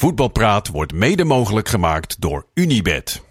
Voetbalpraat wordt mede mogelijk gemaakt door Unibed.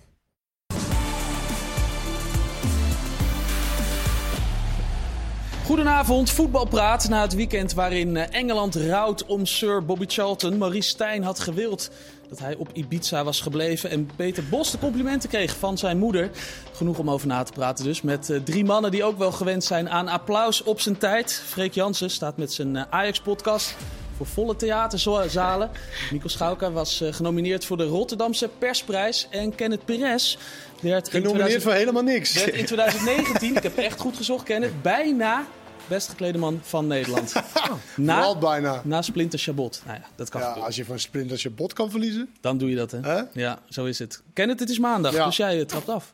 Goedenavond, voetbalpraat na het weekend waarin eh, Engeland rouwt om Sir Bobby Charlton. Maurice Stijn had gewild dat hij op Ibiza was gebleven en Peter Bos de complimenten kreeg van zijn moeder. Genoeg om over na te praten dus, met uh, drie mannen die ook wel gewend zijn aan applaus op zijn tijd. Freek Jansen staat met zijn uh, Ajax-podcast voor volle theaterzalen. Mikkel Schauka was uh, genomineerd voor de Rotterdamse Persprijs en Kenneth Perez werd genomineerd voor helemaal niks. Werd in 2019, ik heb echt goed gezocht, Kenneth, bijna best geklede man van Nederland. na, bijna. Na Splinter Chabot. Nou ja, dat kan ja, als je van Splinter Chabot kan verliezen. Dan doe je dat, hè? Ja, zo is het. Kenneth, het is maandag, ja. dus jij uh, trapt af.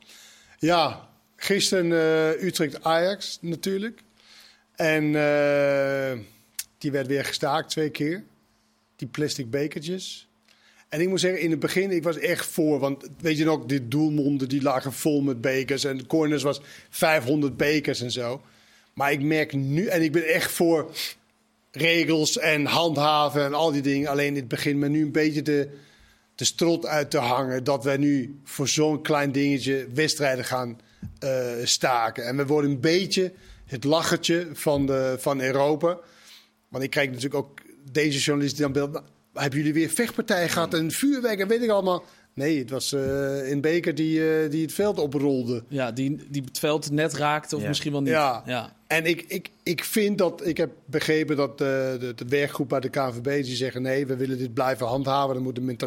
Ja, gisteren uh, Utrecht-Ajax natuurlijk. En uh, die werd weer gestaakt twee keer. Die plastic bekertjes. En ik moet zeggen, in het begin, ik was echt voor. Want weet je nog, die doelmonden die lagen vol met bekers. En corners was 500 bekers en zo. Maar ik merk nu, en ik ben echt voor regels en handhaven en al die dingen. Alleen het begint me nu een beetje de, de strot uit te hangen. Dat wij nu voor zo'n klein dingetje wedstrijden gaan uh, staken. En we worden een beetje het lachertje van, de, van Europa. Want ik krijg natuurlijk ook deze journalisten die dan beeld. Hebben jullie weer vechtpartijen gehad en vuurwerk en weet ik allemaal. Nee, het was uh, in Beker die, uh, die het veld oprolde. Ja, die, die het veld net raakte of ja. misschien wel niet. Ja, ja. en ik, ik, ik vind dat... Ik heb begrepen dat uh, de, de werkgroep bij de KNVB... die zeggen nee, we willen dit blijven handhaven. Er moet een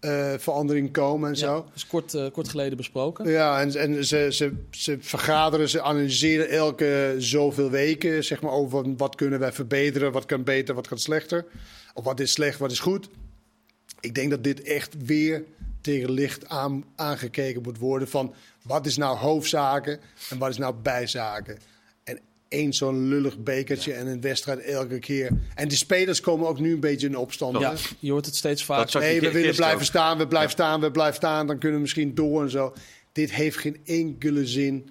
mentaliteitsverandering komen en ja, zo. Dat is kort, kort geleden besproken. Ja, en, en ze, ze, ze vergaderen, ze analyseren elke zoveel weken... zeg maar over wat kunnen wij verbeteren, wat kan beter, wat kan slechter. Of wat is slecht, wat is goed ik denk dat dit echt weer tegen licht aan, aangekeken moet worden van wat is nou hoofdzaken en wat is nou bijzaken. En één zo'n lullig bekertje en een wedstrijd elke keer. En de spelers komen ook nu een beetje in opstand. Ja, je hoort het steeds vaker. Nee, we willen blijven staan, we blijven ja. staan, we blijven staan. Dan kunnen we misschien door en zo. Dit heeft geen enkele zin.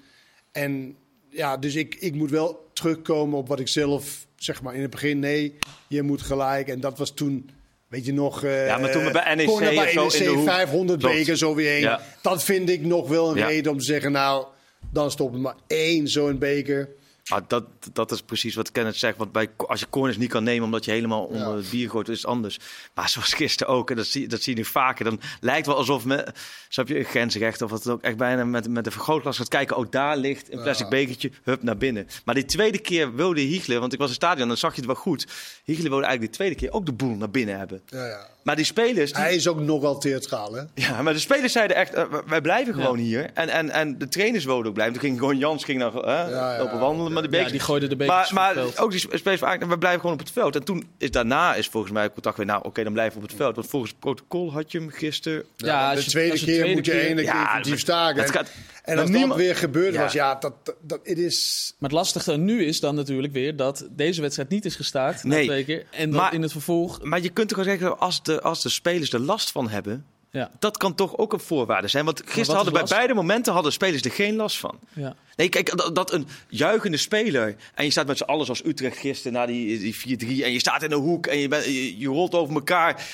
En ja, dus ik, ik moet wel terugkomen op wat ik zelf, zeg maar in het begin, nee, je moet gelijk. En dat was toen Weet je nog, uh, ja, maar toen we bij NEC, bij NEC zo in de hoek. 500 bekers zo weer heen. Ja. Dat vind ik nog wel een ja. reden om te zeggen, nou, dan stoppen maar één zo'n beker. Ah, dat, dat is precies wat Kenneth zegt. Want bij, als je corners niet kan nemen omdat je helemaal onder het bier gooit, is het anders. Maar zoals gisteren ook, en dat zie, dat zie je nu vaker. Dan lijkt wel alsof me, zo heb je grensrecht of wat het ook echt bijna met, met de vergrootglas gaat kijken. Ook daar ligt een plastic ja. bekertje, hup naar binnen. Maar die tweede keer wilde Hiegler, want ik was in het stadion, dan zag je het wel goed. Hiegler wilde eigenlijk de tweede keer ook de boel naar binnen hebben. Ja, ja. Maar die spelers... Die... Hij is ook nogal theatraal, hè? Ja, maar de spelers zeiden echt, uh, wij blijven gewoon hier. En, en, en de trainers wilden ook blijven. Toen ging gewoon Jans ging naar, uh, lopen wandelen met de bekers. die gooide de bekers maar, maar ook die spelers van we blijven gewoon op het veld. En toen is daarna is volgens mij contact weer, nou oké, okay, dan blijven we op het veld. Want volgens het protocol had je hem gisteren... Ja, de tweede keer tweede moet je één keer ja, die staken. Het gaat, en als niemand... dat weer gebeurd ja. was, ja, dat, dat, het is... Maar het lastige nu is dan natuurlijk weer dat deze wedstrijd niet is gestaakt. Nee. Twee keer, en dan maar, in het vervolg... Maar je kunt toch zeggen, als de, als de spelers er last van hebben... Ja. Dat kan toch ook een voorwaarde zijn. Want gisteren hadden bij beide momenten hadden spelers er geen last van. Ja. Nee, kijk, dat, dat, een juichende speler. En je staat met z'n allen zoals Utrecht gisteren na die, die 4-3. En je staat in een hoek en je, bent, je, je rolt over elkaar.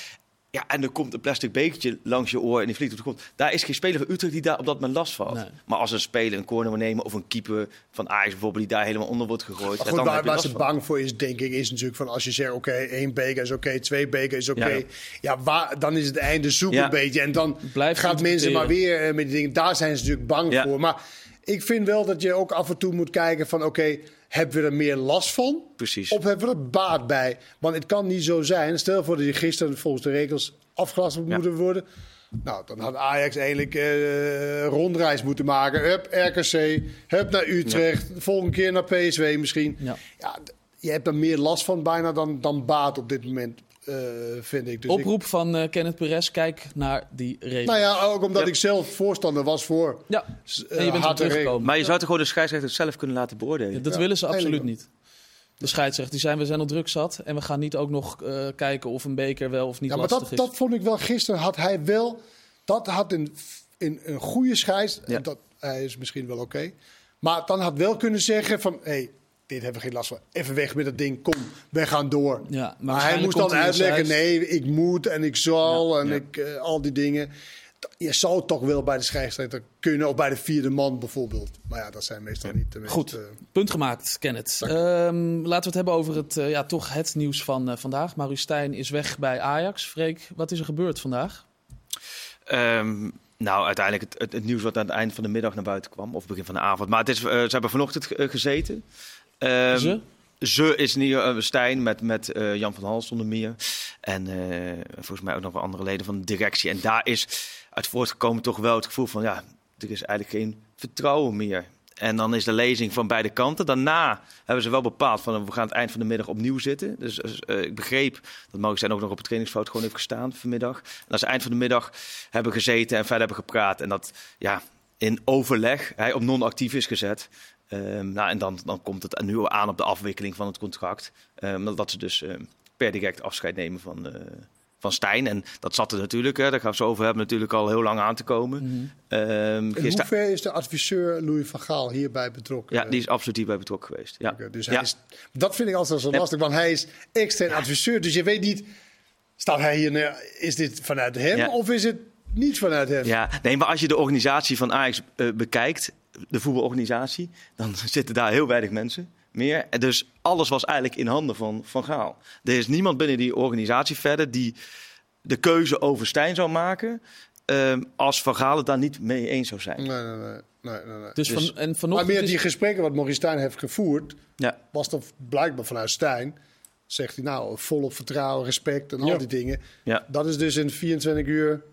Ja, en er komt een plastic bekertje langs je oor en die vliegt op de grond. Daar is geen speler van Utrecht die daar op dat moment last van nee. Maar als een speler een corner wil nemen of een keeper van Ajax bijvoorbeeld die daar helemaal onder wordt gegooid. Goed, ja, waar, waar ze bang voor is, denk ik, is natuurlijk van als je zegt oké, okay, één beker is oké, okay, twee beker is oké. Okay. Ja, ja waar, dan is het einde zoek een beetje. En dan Blijf gaat mensen maar weer uh, met die dingen. Daar zijn ze natuurlijk bang voor. Maar ik vind wel dat je ook af en toe moet kijken van oké, hebben we er meer last van? Precies. Of hebben we er baat bij? Want het kan niet zo zijn. Stel voor dat je gisteren volgens de regels afgelast ja. moeten worden. Nou, dan had Ajax eigenlijk uh, rondreis moeten maken. Hup, RKC, hup naar Utrecht, ja. volgende keer naar PSV misschien. Ja. ja. je hebt er meer last van bijna dan, dan baat op dit moment. Uh, vind ik. Dus Oproep ik... van uh, Kenneth Perez, kijk naar die regels. Nou ja, ook omdat ja. ik zelf voorstander was voor. Ja, en je bent er teruggekomen. Maar je zou toch gewoon de scheidsrechter zelf kunnen laten beoordelen? Ja, dat willen ze absoluut niet. De scheidsrechter die zijn we zijn al druk zat en we gaan niet ook nog uh, kijken of een beker wel of niet ja, maar lastig dat, is. dat vond ik wel gisteren had hij wel dat had een, een, een goede scheids ja. dat hij is misschien wel oké okay, maar dan had wel kunnen zeggen van hé hey, dit hebben we geen last van. Even weg met dat ding, kom, we gaan door. Ja, maar, hij moest dan uitleggen, nee, ik moet en ik zal en Ik, uh, al die dingen je zou toch wel bij de scheidsrechter kunnen, of bij de vierde man bijvoorbeeld. Maar ja, dat zijn meestal niet de meest... Goed, uh... punt gemaakt, Kenneth. Um, laten we het hebben over het, uh, ja, toch het nieuws van uh, vandaag. Maru Stijn is weg bij Ajax. Freek, wat is er gebeurd vandaag? Um, nou, uiteindelijk het, het, nieuws wat aan het eind van de middag naar buiten kwam, of begin van de avond. Maar het is, ze hebben vanochtend gezeten. Um, ze? Ze is niet Stijn met, met uh, Jan van Hals onder meer. En uh, volgens mij ook nog wel andere leden van de directie. En daar is uit voortgekomen toch wel het gevoel van ja, er is eigenlijk geen vertrouwen meer. En dan is de lezing van beide kanten. Daarna hebben ze wel bepaald van we gaan het eind van de middag opnieuw zitten. Dus uh, ik begreep dat zijn ook nog op het trainingsveld gewoon heeft gestaan vanmiddag. En als ze eind van de middag hebben gezeten en verder hebben gepraat. En dat ja, in overleg hij op non-actief is gezet. Um, nou, en dan, dan komt het nu aan op de afwikkeling van het contract. Um, dat ze dus um, per direct afscheid nemen van, uh, van Stijn. En dat zat er natuurlijk, hè, daar gaan we zo over hebben, natuurlijk al heel lang aan te komen. Mm -hmm. in hoever is de adviseur Louis van Gaal hierbij betrokken? Ja, die is absoluut hierbij betrokken geweest. Ja. Okay, dus hij is, dat vind ik altijd zo lastig, want hij is extern adviseur. Dus je weet niet, staat hij hier, is dit vanuit hem ja. of is het niet vanuit hem? Ja, nee, maar als je de organisatie van Ajax uh, bekijkt, de voetbalorganisatie, dan zitten daar heel weinig mensen meer. En dus alles was eigenlijk in handen van Van Gaal. Er is niemand binnen die organisatie verder die de keuze over Stijn zou maken. Um, als Van Gaal het daar niet mee eens zou zijn. Nee, nee, nee. nee, nee, nee. Dus, dus van, en vanochtend maar meer die gesprekken wat Maurice Stijn heeft gevoerd, ja. was toch blijkbaar vanuit Stijn. Zegt hij nou, volop vertrouwen, respect en al die dingen. Ja. Dat is dus in 24 uur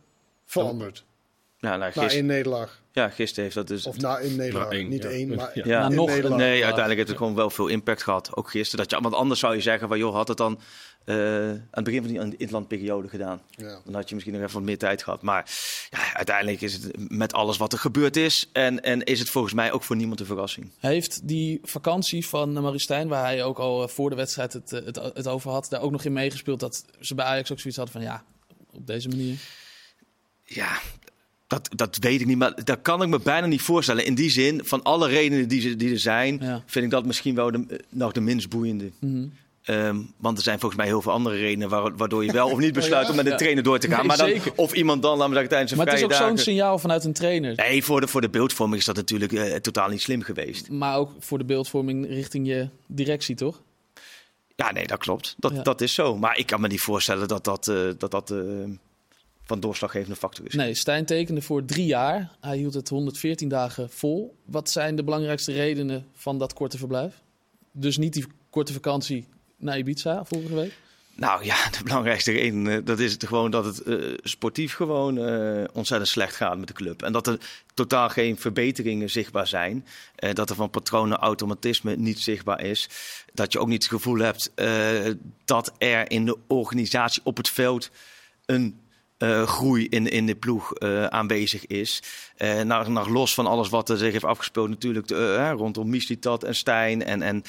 veranderd. Ja, nou, gister... in Nederland. Ja, gisteren heeft dat dus... Of na in Nederland. niet één, maar ja. ja. nog, Nee, uiteindelijk heeft het gewoon wel veel impact gehad. Ook gisteren. Dat je, want anders zou je zeggen, van, joh, had het dan uh, aan het begin van die inlandperiode gedaan. Ja. Dan had je misschien nog even wat meer tijd gehad. Maar ja, uiteindelijk is het met alles wat er gebeurd is. En, en is het volgens mij ook voor niemand een verrassing. Heeft die vakantie van Maristijn, waar hij ook al voor de wedstrijd het, het, het over had, daar ook nog in meegespeeld dat ze bij Ajax ook zoiets hadden van ja, op deze manier? Ja, dat, dat weet ik niet, maar dat kan ik me bijna niet voorstellen. In die zin, van alle redenen die, die er zijn, vind ik dat misschien wel de, nog de minst boeiende. Mm um, want er zijn volgens mij heel veel andere redenen waardoor je wel of niet besluit om met een trainer door te gaan. maar dan, of iemand dan, laten we zeggen, tijdens een Maar het is ook zo'n signaal vanuit een trainer. Nee, voor de, voor de beeldvorming is dat natuurlijk uh, totaal niet slim geweest. Maar ook voor de beeldvorming richting je directie, toch? Ja, nee, dat klopt. Dat, dat is zo. Maar ik kan me niet voorstellen dat dat... Uh, dat, dat uh, van doorslaggevende factor is. Nee, Stijn tekende voor drie jaar. Hij hield het 114 dagen vol. Wat zijn de belangrijkste redenen van dat korte verblijf? Dus niet die korte vakantie naar Ibiza vorige week? Nou ja, de belangrijkste reden eh, dat is het gewoon dat het uh, sportief gewoon uh, ontzettend slecht gaat met de club. En dat er totaal geen verbeteringen zichtbaar zijn. Uh, dat er van patronen automatisme niet zichtbaar is. Dat je ook niet het gevoel hebt dat er in de organisatie op het veld een uh, groei in, in de ploeg uh, aanwezig is. Uh, nou, nog los van alles wat er zich heeft afgespeeld, natuurlijk de, rondom Mislitat en Stijn en, en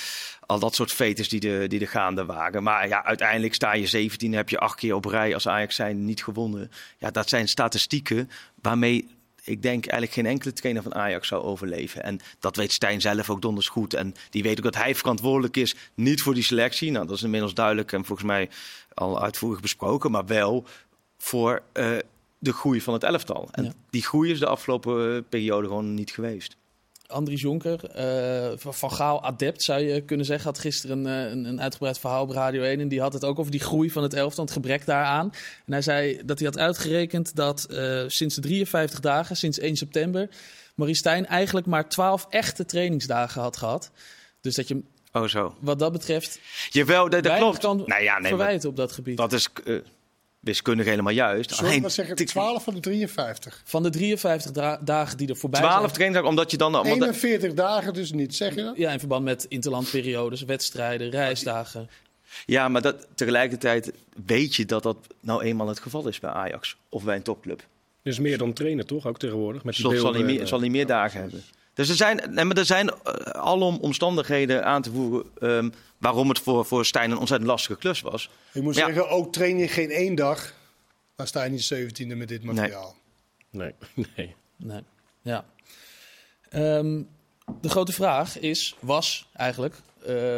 al dat soort fetes die de, die de gaande waren. Maar ja, uiteindelijk sta je 17, heb je acht keer op rij als Ajax zijn niet gewonnen. Ja, dat zijn statistieken waarmee ik denk eigenlijk geen enkele trainer van Ajax zou overleven. En dat weet Stijn zelf ook donders goed. En die weet ook dat hij verantwoordelijk is, niet voor die selectie. Nou, dat is inmiddels duidelijk en volgens mij al uitvoerig besproken. Maar wel voor uh, de groei van het elftal. En die groei is de afgelopen eh, periode gewoon niet geweest. Andries Jonker, uh, van Gaal adept zou je kunnen zeggen, had gisteren een, een, uitgebreid verhaal op Radio 1. En die had het ook over die groei van het elftal, het gebrek daaraan. En hij zei dat hij had uitgerekend dat uh, sinds de 53 dagen, sinds 1 september, Marie Stijn eigenlijk maar 12 echte trainingsdagen had gehad. Dus dat je Oh zo. Wat dat betreft. Jawel, dat, dat klopt. Kan nou ja, nee, verwijten op dat gebied. Dat is wiskundig helemaal juist. Sorry, Alleen, wat zeg 12 van de 53? Van de 53 dagen die er voorbij 12 zijn. 12 trainingsdagen, omdat je dan... 41 dagen dus niet, zeg je dat? Ja, in verband met interlandperiodes, wedstrijden, reisdagen. Ja, maar dat, tegelijkertijd weet je dat dat nou eenmaal het geval is bij Ajax of bij een topclub. Dus meer dan trainen toch, ook tegenwoordig? Met die zal, hij meer, zal hij meer dagen hebben. Dus er zijn, nee, maar er zijn uh, alom omstandigheden aan te voeren um, waarom het voor, voor Stijn een ontzettend lastige klus was. Ik moet zeggen, ook train je geen één dag, dan sta je niet 17e met dit materiaal. Nee, nee. nee. Ja. Um, de grote vraag is, was eigenlijk,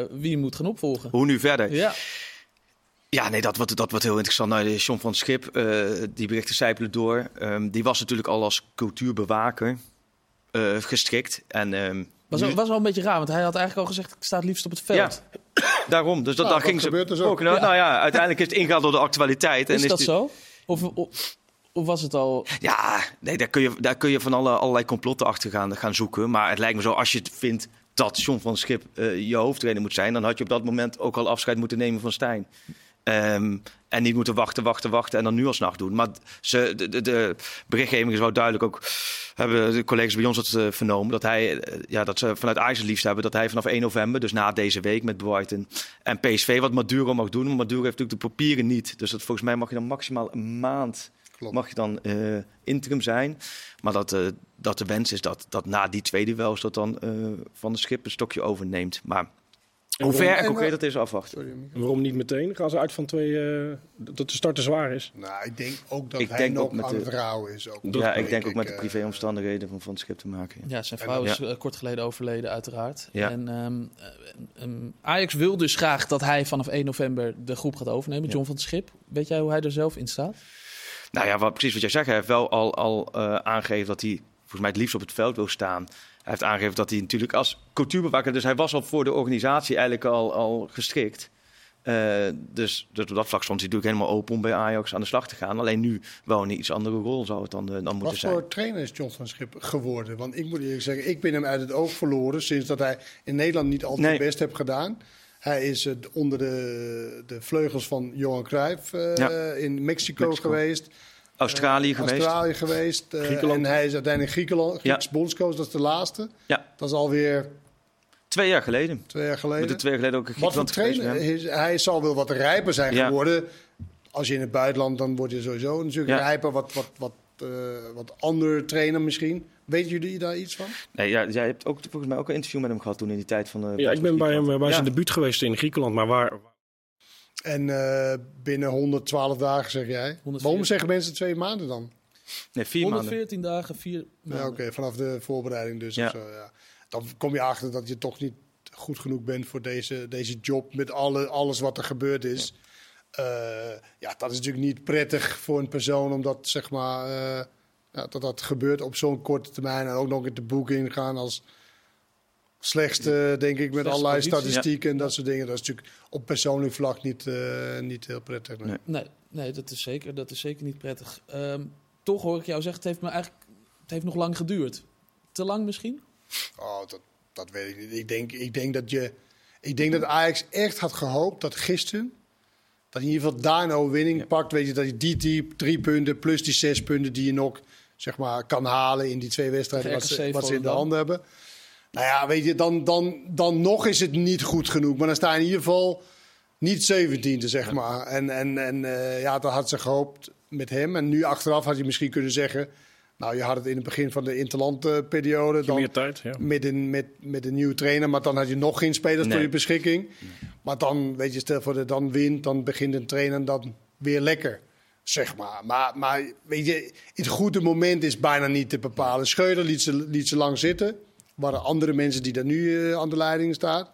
wie je moet gaan opvolgen. Hoe nu verder? Ja. Ja, nee, dat wordt, dat wordt heel interessant. Nou, de John van Schip, uh, die berichten zijpelen door. Um, die was natuurlijk al als cultuurbewaker uh, gestrikt. En, um, was, nu... was wel een beetje raar, want hij had eigenlijk al gezegd... ik sta het liefst op het veld. Ja, daarom. Dus dat, nou, daar ging ze dus ook. Nou, ja. nou ja, uiteindelijk is het ingehaald door de actualiteit. Is en dat is zo? Of, of, of, was het al... Ja, nee, daar kun je, daar kun je van alle, allerlei complotten achter gaan, gaan zoeken. Maar het lijkt me zo, als je het vindt dat John van Schip uh, je hoofdtrainer moet zijn... dan had je op dat moment ook al afscheid moeten nemen van Stijn. Um, en niet moeten wachten, wachten, wachten en dan nu alsnog doen. Maar ze, de, de, de berichtgeving is wel duidelijk ook. Hebben de collega's bij ons het uh, vernomen. Dat, hij, uh, ja, dat ze vanuit Ajax liefst hebben. Dat hij vanaf 1 november, dus na deze week met Brighton en PSV, wat Maduro mag doen. Maar Maduro heeft natuurlijk de papieren niet. Dus dat, volgens mij mag je dan maximaal een maand Klopt. mag je dan uh, interim zijn. Maar dat, dat de wens is dat, dat na die tweede wel dat dan van de schip een stokje overneemt. Maar hoe ver en concreet dat is afwachten. Sorry, waarom niet meteen? Gaan ze uit van twee, uh, dat de start te zwaar is? Nou, ik denk ook dat ik hij denk nog ook met aan de, het rouwen is. Ook. Ja, ik denk ook met de privéomstandigheden van, van het schip te maken. Ja, zijn vrouw is ja. kort geleden overleden uiteraard. Ja. En um, um, Ajax wil dus graag dat hij vanaf 1 november de groep gaat overnemen, John van het Schip. Weet jij hoe hij er zelf in staat? Nou ja, wat, precies wat jij zegt. Hij heeft wel al, al uh, aangegeven dat hij volgens mij het liefst op het veld wil staan. Hij heeft aangegeven dat hij natuurlijk als cultuurbewaker... dus hij was al voor de organisatie eigenlijk al, al geschikt. Uh, dus, dus op dat vlak stond hij natuurlijk helemaal open om bij Ajax aan de slag te gaan. Alleen nu wel een iets andere rol zou het dan, uh, dan moeten zijn. Wat voor trainer is John van Schip geworden? Want ik moet eerlijk zeggen, ik ben hem uit het oog verloren... sinds dat hij in Nederland niet altijd nee. best heeft gedaan. Hij is uh, onder de, de vleugels van Johan Cruijff ja. in Mexico, Mexico. geweest. Australië uh, geweest. Australië geweest. Uh, en hij is uiteindelijk Griekenland, Grieks ja. bondscoach, dat is de laatste. Ja. Dat is alweer... Twee jaar geleden. Twee jaar geleden. Met de twee jaar geleden ook in Wat voor trainer? Is, hij zal wel wat rijper zijn ja. geworden. Als je in het buitenland, dan word je sowieso natuurlijk ja. rijper. Wat, wat, wat, uh, wat andere trainer misschien. Weten jullie daar iets van? Nee, ja, jij hebt ook volgens mij ook een interview met hem gehad toen in die tijd van... Uh, ja, ik ben bij hem bij zijn debuut geweest in Griekenland. Maar waar, en uh, binnen 112 dagen zeg jij. 114. Waarom zeggen mensen twee maanden dan? Nee, vier 114 maanden. dagen, vier maanden. Ja, Oké, okay, vanaf de voorbereiding dus. Ja. Zo, ja. Dan kom je achter dat je toch niet goed genoeg bent voor deze, deze job met alle, alles wat er gebeurd is. Ja. Uh, ja, dat is natuurlijk niet prettig voor een persoon, omdat zeg maar, uh, ja, dat dat gebeurt op zo'n korte termijn en ook nog in de boek ingaan als slechtste, denk ik, met allerlei statistieken ja. en dat soort dingen. Dat is natuurlijk op persoonlijk vlak niet, uh, niet heel prettig. Nee. nee. Nee, dat, is zeker, dat is zeker niet prettig. Um, toch hoor ik jou zeggen, het heeft, me eigenlijk, het heeft nog lang geduurd. Te lang misschien? Oh, dat, dat weet ik niet. Ik denk, ik denk dat je... Ik denk dat Ajax echt had gehoopt dat gisteren... dat in ieder geval daar een overwinning ja. pakt. Weet je, dat je die, die drie punten plus die zes punten die je nog zeg maar, kan halen in die twee wedstrijden wat ze, wat ze in de handen hebben. Nou ja, weet je, dan, dan, dan nog is het niet goed genoeg. Maar dan sta je in ieder geval niet 17e, zeg maar. En, en, en uh, ja, dat had ze gehoopt met hem. En nu achteraf had je misschien kunnen zeggen... Nou, je had het in het begin van de interlandperiode. Uh, dan meer tijd, ja. Met een, met, met een nieuwe trainer. Maar dan had je nog geen spelers nee. voor je beschikking. Nee. Maar dan, weet je, stel voor dat dan wint, dan begint een trainer dan weer lekker. Zeg maar. Maar, maar weet je, het goede moment is bijna niet te bepalen. Scheuder liet ze, liet ze lang zitten waren andere mensen die daar nu uh, aan de leiding staan.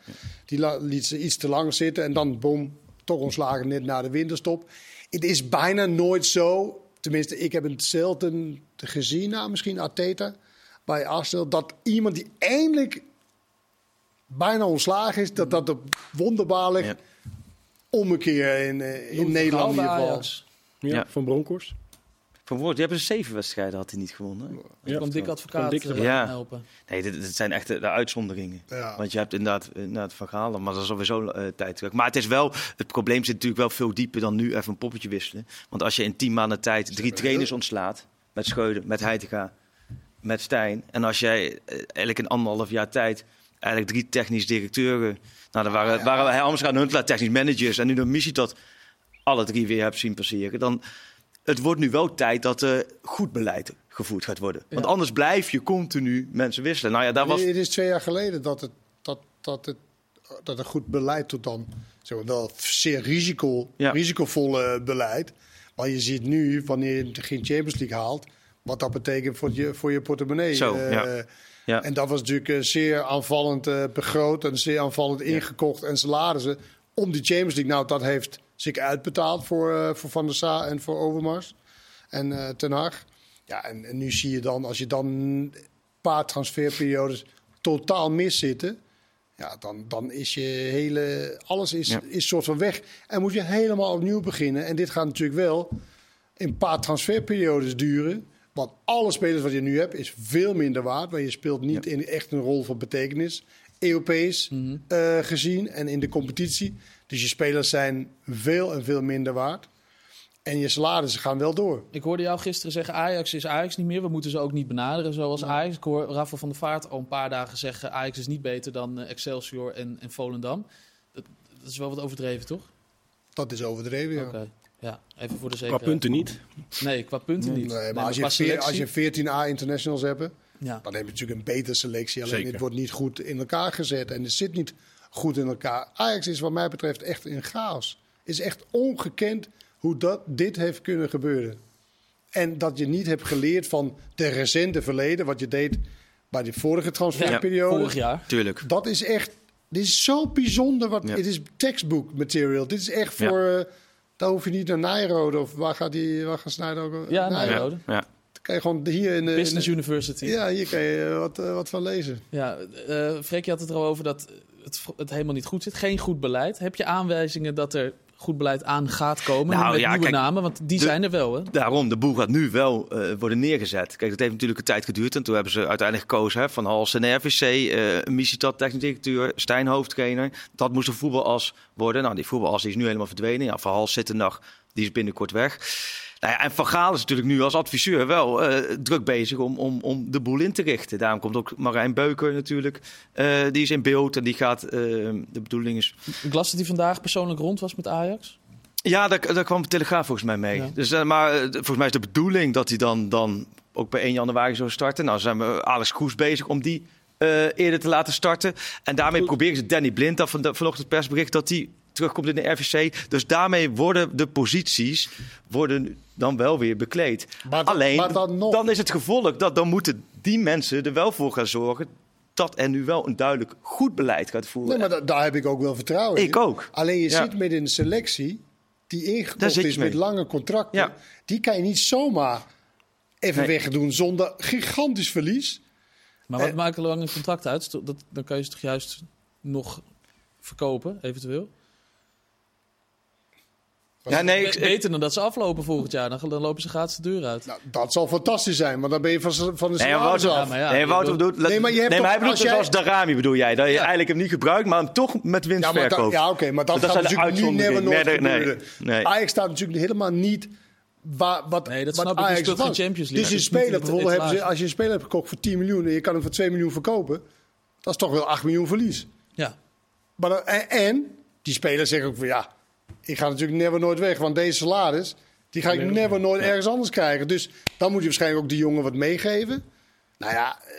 Die liet ze iets te lang zitten en dan, boom, toch ontslagen net na de winterstop. Het is bijna nooit zo, tenminste ik heb het zelden gezien, nou, misschien Arteta bij Arsenal, dat iemand die eindelijk bijna ontslagen is, dat dat op wonderbaarlijk ja. ommekeer in, uh, in Nederland in ieder geval. Ja, ja, van Bronkhorst. Van woord, die hebben zeven wedstrijden had hij niet gewonnen. Ja, kwam dik advocaat dik uh, ja. helpen. Nee, dit, dit, zijn echt de, de uitzonderingen. Ja. Want je hebt inderdaad, inderdaad Van Gaal, maar dat is alweer zo uh, tijd terug. Maar het is wel, het probleem zit natuurlijk wel veel dieper dan nu even een poppetje wisselen. Want als je in tien maanden tijd drie trainers ontslaat, met Scheuden, met Heitinga, met Stijn. En als jij uh, eigenlijk in anderhalf jaar tijd eigenlijk drie technisch directeuren, nou dan waren, ja, ja. waren hij Amsterdam Huntelaar technisch managers en nu de missie dat alle drie weer hebt zien passeren. Dan het wordt nu wel tijd dat er goed beleid gevoerd gaat worden. Want ja. anders blijf je continu mensen wisselen. Nou ja, daar was... Het is twee jaar geleden dat het, dat, dat het, dat een goed beleid tot dan... Zeg maar, wel zeer risico, ja. risicovolle beleid. Maar je ziet nu, wanneer je geen Champions League haalt... wat dat betekent voor je, voor je portemonnee. Zo, ja. Ja. En dat was natuurlijk zeer aanvallend begroot en zeer aanvallend ingekocht en salarissen om die Champions League. Nou, dat heeft zich uitbetaald voor, voor Van der Sa en voor Overmars en Ten Hag. Ja, en, en, nu zie je dan, als je dan een paar transferperiodes totaal miszitten ja, dan, dan is je hele. Alles is, is soort van weg. En moet je helemaal opnieuw beginnen. En dit gaat natuurlijk wel een paar transferperiodes duren. Want alle spelers wat je nu hebt, is veel minder waard. Maar je speelt niet in echt een rol van betekenis. Europees mhm. eh, gezien en in de competitie. Dus je spelers zijn veel en veel minder waard. En je salarissen gaan wel door. Ik hoorde jou gisteren zeggen: Ajax is Ajax niet meer. We moeten ze ook niet benaderen zoals Ajax. Ik hoor Rafa van der Vaart al een paar dagen zeggen: Ajax is niet beter dan eh, Excelsior en, en Volendam. Dat, dat, is wel wat overdreven, toch? Dat is overdreven, ja. Okay. Ja, even voor de zekerheid. Qua punten niet? Nee, qua punten niet. Nee, maar, als, je als je 14 A-internationals hebt, ja. dan heb je natuurlijk een betere selectie. Alleen het wordt niet goed in elkaar gezet en het zit niet goed in elkaar. Ajax is wat mij betreft echt in chaos. Is echt ongekend hoe dat, dit heeft kunnen gebeuren. En dat je niet hebt geleerd van de recente verleden, wat je deed bij de vorige transferperiode. Ja, vorig jaar. Tuurlijk. Dat is echt, dit is zo bijzonder. Wat, Het is textbook material. Dit is echt voor, ja. uh, daar hoef je niet naar Nijrode of waar gaat, die, waar gaat Snijder ook? Ja, Nijrode. Ja. kan je gewoon hier in de Business University. Ja, hier kan je wat, uh, wat van lezen. Ja, uh, Freek, je had het er al over dat het, het helemaal niet goed zit. Geen goed beleid. Heb je aanwijzingen dat er goed beleid aan gaat komen. Nou, met ja, nieuwe namen, want die zijn er wel. Hè? Daarom, de boel gaat nu wel uh, worden neergezet. Kijk, dat heeft natuurlijk een tijd geduurd. En toen hebben ze uiteindelijk gekozen hè, van Hals en RVC, uh, eh, Misitat, technisch directeur, Stijn hoofdtrainer. Dat moest een voetbalas worden. Nou, die voetbalas die is nu helemaal verdwenen. Ja, van Hals zit er nog, die is binnenkort weg. Nou ja, en Van Gaal is natuurlijk nu als adviseur wel uh, druk bezig om, om, om de boel in te richten. Daarom komt ook Marijn Beuker natuurlijk. Uh, die is in beeld en die gaat. Uh, de bedoeling is. Ik las dat hij vandaag persoonlijk rond was met Ajax. Ja, daar, daar kwam de Telegraaf volgens mij mee. Ja. Dus, maar volgens mij is de bedoeling dat hij dan, dan ook bij 1 januari zou starten. Nou, zijn we Alex Kroes bezig om die eerder te laten starten. En daarmee proberen ze Danny Blind af van vanochtend persbericht dat hij terugkomt in de RVC. Dus daarmee worden de posities worden dan wel weer bekleed. Maar Alleen, maar dan, nog... dan, is het gevolg dat dan moeten die mensen er wel voor gaan zorgen dat er nu wel een duidelijk goed beleid gaat voeren. Nee, maar daar heb ik ook wel vertrouwen in. Ik ook. Alleen je zit met een selectie die ingekocht is met lange contracten. Ja. Die kan je niet zomaar even nee. wegdoen zonder gigantisch verlies. Maar wat eh, maakt een lange contract uit? Dat, dan kan je ze toch juist nog verkopen, eventueel? Ja, nee, ik, beter dan dat ze aflopen volgend jaar. Dan, dan lopen ze gratis de deur uit. Nou, dat zal fantastisch zijn, maar dan ben je van, van de nee, Wouter, af. Ja, nee, Wouter bedoelt... Nee, maar je hebt nee, maar hij bedoelt jij... zoals Darami bedoel jij. Dat je eigenlijk hem niet gebruikt, maar hem toch met winst ja, verkoopt. Ja, oké, maar dat, dat gaat natuurlijk niet never nooit nee, gebeuren. Nee, Ajax staat natuurlijk helemaal niet... Waar, wat, nee, dat wat snap Ajax ik. Champions League. Dus je speler, bijvoorbeeld, hebben ze, als je een speler hebt gekocht voor 10 miljoen... en je kan hem voor 2 miljoen verkopen... dat is toch wel 8 miljoen verlies. Ja. Maar, en, en die speler zegt ook van ja ik ga natuurlijk never nooit weg, want deze salaris, die ga ik never nooit ergens anders krijgen. Dus dan moet je waarschijnlijk ook die jongen wat meegeven. Nou ja, eh,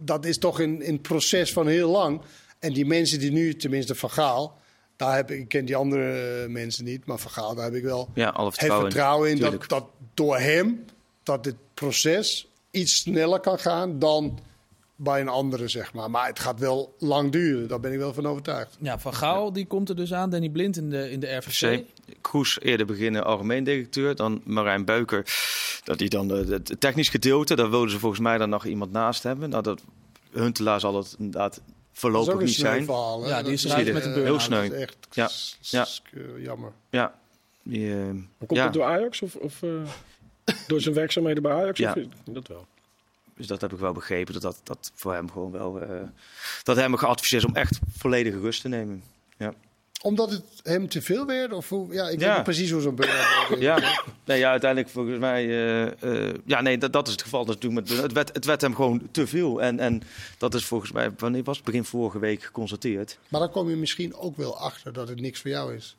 dat is toch in, in het proces van heel lang. En die mensen die nu, tenminste Van Gaal, daar heb ik, ik ken die andere mensen niet, maar Van Gaal, daar heb ik wel ja, het vertrouwen in, dat, dat door hem, dat dit proces iets sneller kan gaan dan bij een andere, zeg maar. Maar het gaat wel lang duren, daar ben ik wel van overtuigd. Ja, Van Gaal die komt er dus aan, Danny Blind in de, in de RVC. Kroes eerder beginnen algemeen directeur, dan Marijn Beuker. Dat hij dan het technisch gedeelte, daar wilden ze volgens mij dan nog iemand naast hebben. Nou, dat Huntelaar zal het inderdaad voorlopig niet zijn. Verhaal, ja, die is eruit met de beurt. Heel sneu. Echt ja. ja. jammer. Ja. Die, uh, komt ja. het door Ajax of, of uh, door zijn werkzaamheden bij Ajax? Ja. Of, dat wel. Dus dat heb ik wel begrepen. Dat dat, dat voor hem gewoon wel. Uh, dat hem geadviseerd is om echt volledige rust te nemen. Ja. Omdat het hem te veel werd? Of hoe, ja, ik weet niet precies hoe zo'n ja. Nee, ja, uiteindelijk volgens mij. Uh, uh, ja, nee, dat, dat is het geval. Dat met, het, werd, het werd hem gewoon te veel. En, en dat is volgens mij. Wanneer was het begin vorige week geconstateerd? Maar dan kom je misschien ook wel achter dat het niks voor jou is.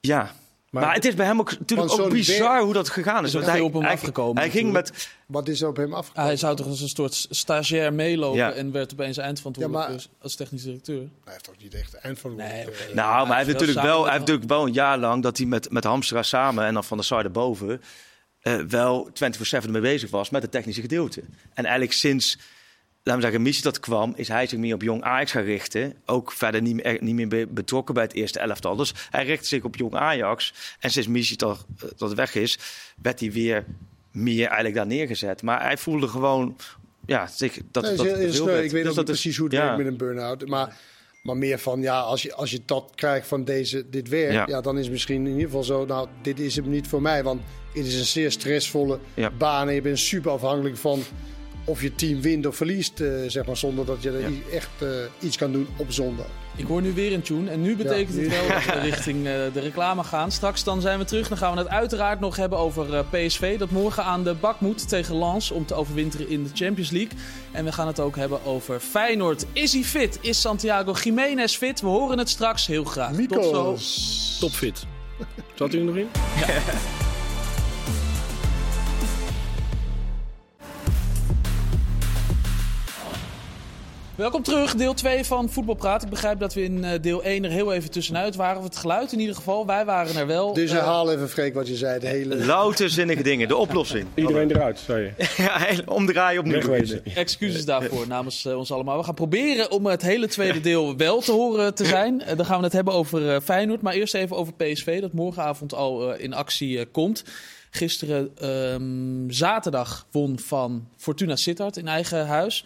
Ja, maar, het is bij hem ook natuurlijk ook bizar hoe dat gegaan is. is hij, op hem afgekomen. Hij ging met. Wat is er op hem afgekomen? hij zou toch als een soort stagiair meelopen en werd opeens eindverantwoordelijk ja, als technisch directeur. Hij heeft toch niet echt eindverantwoordelijk. Nee, nou, maar hij heeft natuurlijk wel, hij heeft natuurlijk wel een jaar lang dat hij met met Hamstra samen en dan van de Sar boven wel 24-7 mee bezig was met het technische gedeelte. En eigenlijk sinds laten we zeggen, missie dat kwam, is hij zich meer op jong Ajax gaan richten. Ook verder niet meer, niet meer betrokken bij het eerste elftal. Dus hij richtte zich op jong Ajax. En sinds missie dat, dat weg is, werd hij weer meer eigenlijk daar neergezet. Maar hij voelde gewoon ja, zich, dat, nee, dat, is, Ik weet dus ook niet precies hoe het werkt met een burn-out. Maar, maar meer van, ja, als je, als je dat krijgt van deze, dit werk... Ja. dan is misschien in ieder geval zo... nou, dit is hem niet voor mij. Want het is een zeer stressvolle baan... en je bent super afhankelijk van of je team wint of verliest, uh, zeg maar, zonder dat je er echt uh, iets kan doen op zondag. Ik hoor nu weer een tune en nu betekent het wel dat we richting uh, de reclame gaan. Straks dan zijn we terug. Dan gaan we het uiteraard nog hebben over PSV. Dat morgen aan de bak moet tegen Lens om te overwinteren in de Champions League. En we gaan het ook hebben over Feyenoord. Is hij fit? Is Santiago Jiménez fit? We horen het straks heel graag. Tot zo. Topfit. Zat u nog in? Ja. Welkom terug, deel 2 van Voetbalpraat. Ik begrijp dat we in eh, deel 1 er heel even tussenuit waren. Of het geluid in ieder geval. Wij waren er wel. Dus herhaal even, Freek, wat je zei. De hele... Louter zinnige dingen, de oplossing. Iedereen eruit, zei je. ja, omdraaien opnieuw. Excuses daarvoor namens uh, ons allemaal. We gaan proberen om het hele tweede deel wel te horen te zijn. Dan gaan we het hebben over Feyenoord. Maar eerst even over PSV, dat morgenavond al in actie komt. Gisteren um, zaterdag won van Fortuna Sittard in eigen huis.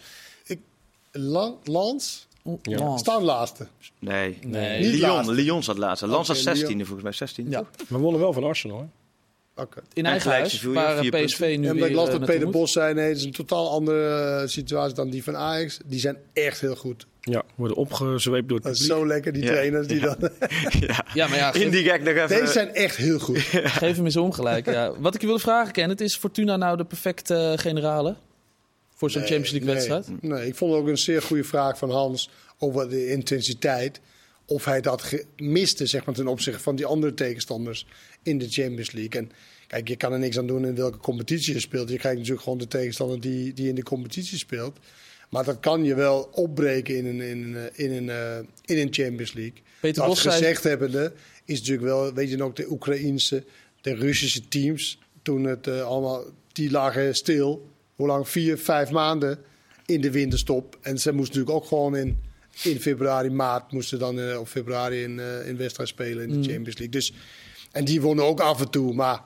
Lans ja. staan laatste. Nee, nee. Niet Lyon, laatste. Lyon zat laatste. Lans okay, 16e volgens mij, 16 Ja. We wonnen wel van Arsenal. Hè? Okay. In eigen huis, waar PSV nu en weer... Ik las dat Peter Bos zei, nee, het is een totaal andere situatie dan die van Ajax. Die zijn echt heel goed. Ja, worden opgezweept door het Dat is zo lekker, die trainers die dan... ja. ja, maar ja... In die gek nog even... Deze zijn echt heel goed. Geef hem eens ongelijk, ja. Wat ik je wilde vragen, Ken, het is Fortuna nou de perfecte generale? Voor zo'n Champions League wedstrijd? Nee, ik vond ook een zeer goede vraag van Hans over de intensiteit. Of hij dat miste, zeg maar, ten opzichte van die andere tegenstanders in de Champions League. En kijk, je kan er niks aan doen in welke competitie je speelt. Je krijgt natuurlijk gewoon de tegenstander die, die in de competitie speelt. Maar dat kan je wel opbreken in een, in, in een, uh, in een Champions League. Peter dat gezegd zei... hebbende is natuurlijk wel, weet je nog, de Oekraïense, de Russische teams. Toen het uh, allemaal, die lagen stil hoe lang? Vier, vijf maanden in de winterstop. En ze moesten natuurlijk ook gewoon in, in februari, maart, moesten dan uh, of februari in, uh, in wedstrijd spelen in de mm. Champions League. Dus, en die wonnen ook af en toe. Maar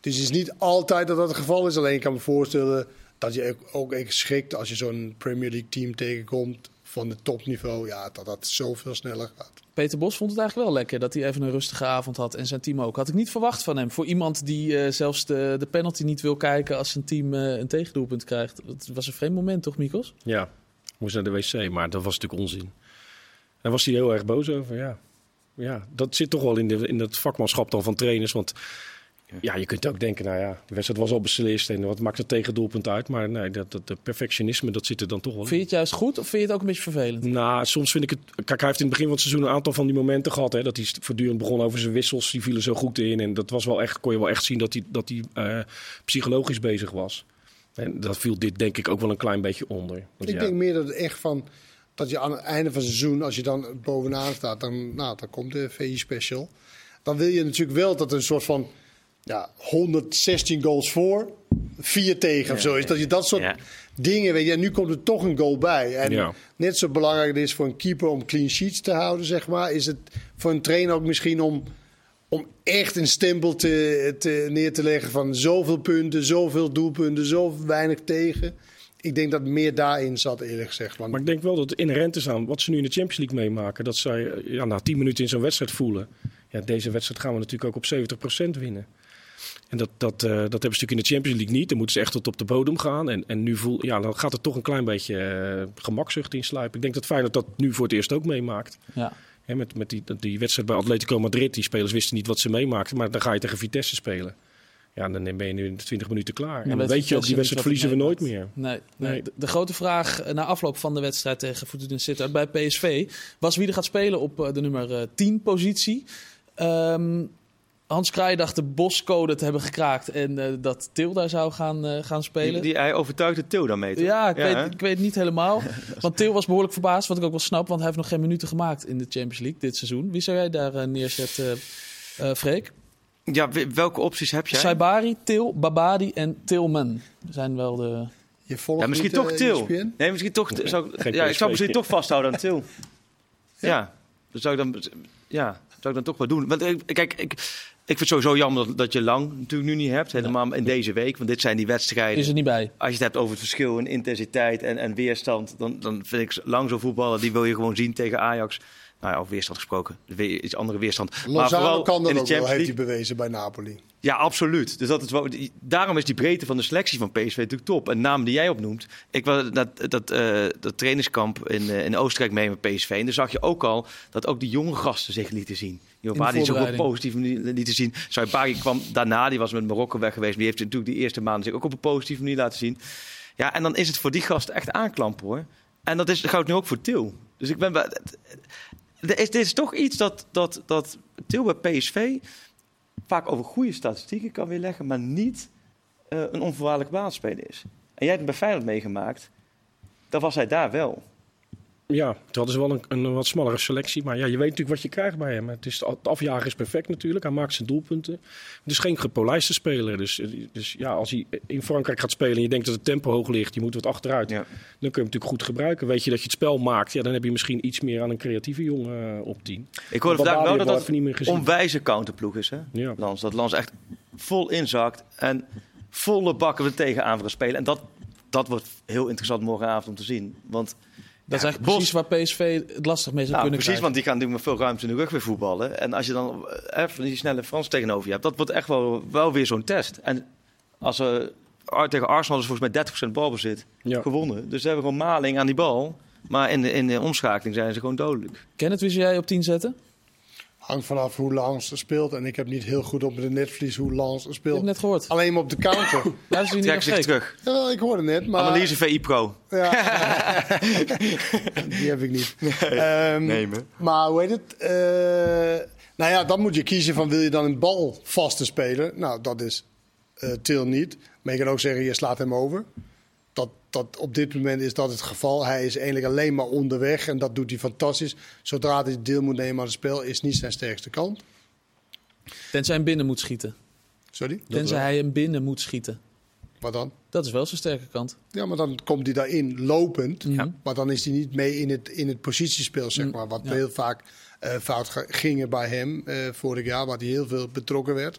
dus het is niet altijd dat dat het geval is. Alleen ik kan me voorstellen dat je ook echt schrikt als je zo'n Premier League team tegenkomt van het topniveau. Ja, dat dat zoveel sneller gaat. Peter Bos vond het eigenlijk wel lekker dat hij even een rustige avond had. En zijn team ook. Had ik niet verwacht van hem. Voor iemand die uh, zelfs de, de penalty niet wil kijken als zijn team uh, een tegendoelpunt krijgt. Het was een vreemd moment, toch, Mikos? Ja, moest naar de wc, maar dat was natuurlijk onzin. Daar was hij heel erg boos over, ja. Ja, dat zit toch wel in, de, in het vakmanschap dan van trainers. Want ja, je kunt ook denken, nou ja, de wedstrijd was al beslist en wat maakt het tegendoelpunt uit? Maar nee, dat, dat, dat perfectionisme, dat zit er dan toch wel Vind je het juist goed of vind je het ook een beetje vervelend? Nou, soms vind ik het... Kijk, hij heeft in het begin van het seizoen een aantal van die momenten gehad. Hè, dat hij voortdurend begon over zijn wissels, die vielen zo goed in. En dat was wel echt, kon je wel echt zien dat hij, dat hij uh, psychologisch bezig was. En dat viel dit denk ik ook wel een klein beetje onder. Want, ik denk meer dat het echt van... Dat je aan het einde van het seizoen, als je dan bovenaan staat, dan, nou, dan komt de VI Special. Dan wil je natuurlijk wel dat er een soort van ja, 116 goals voor, 4 tegen of zo is. Dat je dat soort dingen weet. En nu komt er toch een goal bij. En net zo belangrijk het is voor een keeper om clean sheets te houden, zeg maar, is het voor een trainer ook misschien om, om echt een stempel te, te, neer te leggen van zoveel punten, zoveel doelpunten, zo weinig tegen. Ik denk dat meer daarin zat, eerlijk gezegd. Maar ik denk wel dat het inherent is aan wat ze nu in de Champions League meemaken. Dat zij ja, na 10 minuten in zo'n wedstrijd voelen. Ja, deze wedstrijd gaan we natuurlijk ook op 70% winnen. En dat, dat, uh, dat hebben ze natuurlijk in de Champions League niet. Dan moeten ze echt tot op de bodem gaan. En, en nu voel, ja, dan gaat er toch een klein beetje uh, gemakzucht in sluipen. Ik denk dat Feyenoord dat nu voor het eerst ook meemaakt. Ja. met met die, die wedstrijd bij Atletico Madrid, die spelers wisten niet wat ze meemaakten. Maar dan ga je tegen Vitesse spelen. Ja, dan ben je nu in 20 minuten klaar. en dan weet je ook, die wedstrijd verliezen we nooit meer. Nee, nee. De, grote vraag eh, na afloop van de wedstrijd tegen Fortuna Sittard bij PSV... was wie er gaat spelen op de nummer 10 positie. Um, Hans Kraai dacht de boscode te hebben gekraakt en uh, dat Til daar zou gaan, uh, gaan spelen. Die, die, hij overtuigde Til daarmee, toch? Ja, ik, weet, ik weet het niet helemaal. want Til was behoorlijk verbaasd, wat ik ook wel snap, want hij heeft nog geen minuten gemaakt in de Champions League dit seizoen. Wie zou jij daar uh, neerzetten, Freek? Ja, welke opties heb jij? Saibari, Til, Babadi en Tilman zijn wel de... Je volgt ja, misschien toch Til. Nee, misschien toch... Zou, ja, ik zou misschien toch vasthouden aan Til. ja. ja. Dat zou ik dan... Ja, zou ik dan toch wel doen. Want kijk, ik, ik vind het sowieso jammer dat, dat je lang natuurlijk nu niet hebt. Helemaal in deze week. Want dit zijn die wedstrijden. Is er niet bij. Als je het hebt over het verschil in intensiteit en, en weerstand. Dan, dan vind ik lang zo voetballen. Die wil je gewoon zien tegen Ajax. Nou ja, over weerstand gesproken. Iets andere weerstand. Lozano maar vooral kan dat ook wel, heeft hij bewezen bij Napoli. Ja, absoluut. Dus dat is wel, daarom is die breedte van de selectie van PSV natuurlijk top. Een naam die jij opnoemt. Ik was dat, dat, uh, dat trainingskamp in, uh, in Oostenrijk mee met PSV. En daar zag je ook al dat ook die jonge gasten zich lieten zien. Die die zich ook positief lieten zien. Saibari kwam daarna, die was met Marokko weg geweest. Die heeft natuurlijk die eerste maanden zich ook op een positieve manier laten zien. Ja, en dan is het voor die gasten echt aanklampen hoor. En dat, is, dat geldt nu ook voor Til. Dus ik ben dit is toch iets dat, dat, dat Til bij PSV vaak over goede statistieken kan weerleggen, maar niet uh, een onvoorwaardelijk baanspeler is. En jij hebt het bij Feyenoord meegemaakt. Dan was hij daar wel. Ja, het hadden ze wel een, een, wat smallere selectie. Maar ja, je weet natuurlijk wat je krijgt bij hem. Het, is, het afjagen is perfect natuurlijk. Hij maakt zijn doelpunten. Het is geen gepolijste speler. Dus, dus ja, als hij in Frankrijk gaat spelen en je denkt dat het tempo hoog ligt, je moet wat achteruit. Dan kun je hem natuurlijk goed gebruiken. Weet je dat je het spel maakt, ja, dan heb je misschien iets meer aan een creatieve jongen uh, op 10. Ik hoorde vandaag wel dat dat een onwijze counterploeg is. Hè? Ja. Lans, dat Lans echt vol inzakt en volle bakken we tegen aan spelen. En dat, dat wordt heel interessant morgenavond om te zien. Want dat is eigenlijk precies waar PSV het lastig mee zou nou, kunnen precies, want die gaan natuurlijk met veel ruimte in de rug weer voetballen. En als je dan even eh, die snelle Frans tegenover je hebt, dat wordt echt wel, wel weer zo'n test. En als we tegen Arsenal is volgens mij 30% balbezit ja. gewonnen. Dus ze hebben gewoon maling aan die bal. Maar in de, in de omschakeling zijn ze gewoon dodelijk. Kenneth, wie zou jij op 10 zetten? Hangt vanaf hoe Lans speelt. En ik heb niet heel goed op de netvlies hoe Lans speelt. Ik heb net gehoord. Alleen op de counter. Daar is hij niet zich terug. Ja, ik hoorde net. Maar... Analyse VI Pro. Ja. Die heb ik niet. Nee, um, nee maar hoe heet het? Uh, nou ja, dan moet je kiezen van wil je dan een bal vaste spelen? Nou, dat is uh, Til niet. Maar je kan ook zeggen, je slaat hem over dat op dit moment is dat het geval. Hij is eigenlijk alleen maar onderweg en dat doet hij fantastisch. Zodra hij deel moet nemen aan het spel, is niet zijn sterkste kant. Tenzij hij binnen moet schieten. Sorry? Tenzij hij hem binnen moet schieten. Wat dan? Dat is wel zijn sterke kant. Ja, maar dan komt hij daarin lopend. Ja. Maar dan is hij niet mee in het, in het positiespel, zeg mm. maar. Wat heel vaak uh, fout ging bij hem uh, vorig jaar, waar hij heel veel betrokken werd.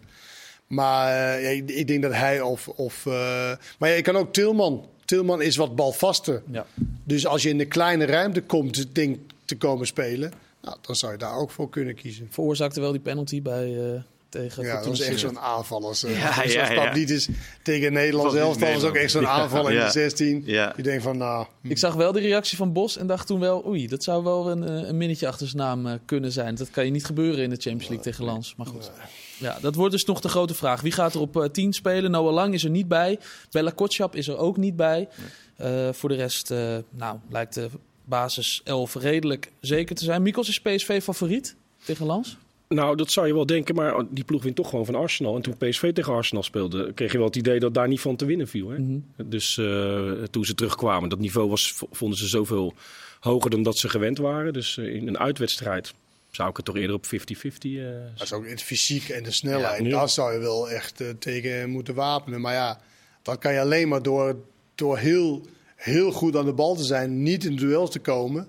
Maar uh, ik, ik, denk dat hij of. of maar ja, je kan ook Tilman Tilman is wat balvaster. Ja. Dus als je in de kleine ruimte komt het ding te komen spelen, nou, dan zou je daar ook voor kunnen kiezen. Veroorzaakte wel die penalty bij uh, tegen. Ja, dat was echt zo'n aanvaller. Uh, ja, dus ja, ja. niet is tegen Nederland zelf, dat was ook echt zo'n aanval in de 16. Ja. Je denkt van, nou. Hm. Ik zag wel de reactie van Bos en dacht toen wel, oei, dat zou wel een, eh, een minnetje achter zijn naam kunnen zijn. Dat kan je niet gebeuren in de Champions League tegen Lans. Maar goed. Ja, dat wordt dus nog de grote vraag. Wie gaat er op 10 uh, spelen? Noah Lang is er niet bij. Bella Kotschap is er ook niet bij. Uh, voor de rest uh, nou, lijkt de basis 11 redelijk zeker te zijn. Mikos is PSV favoriet tegen Lans? Nou, dat zou je wel denken, maar die ploeg wint toch gewoon van Arsenal. En toen PSV tegen Arsenal speelde, kreeg je wel het idee dat daar niet van te winnen viel. Hè? Mm -hmm. Dus uh, toen ze terugkwamen, dat niveau was, vonden ze zoveel hoger dan dat ze gewend waren. Dus in een uitwedstrijd zou ik het toch eerder op 50-50 uh, eh, Dat is ook het fysiek en de snelheid. Ja, Daar zou je wel echt uh, tegen moeten wapenen. Maar ja, dat kan je alleen maar door, door heel, heel goed aan de bal te zijn, niet in duels te komen.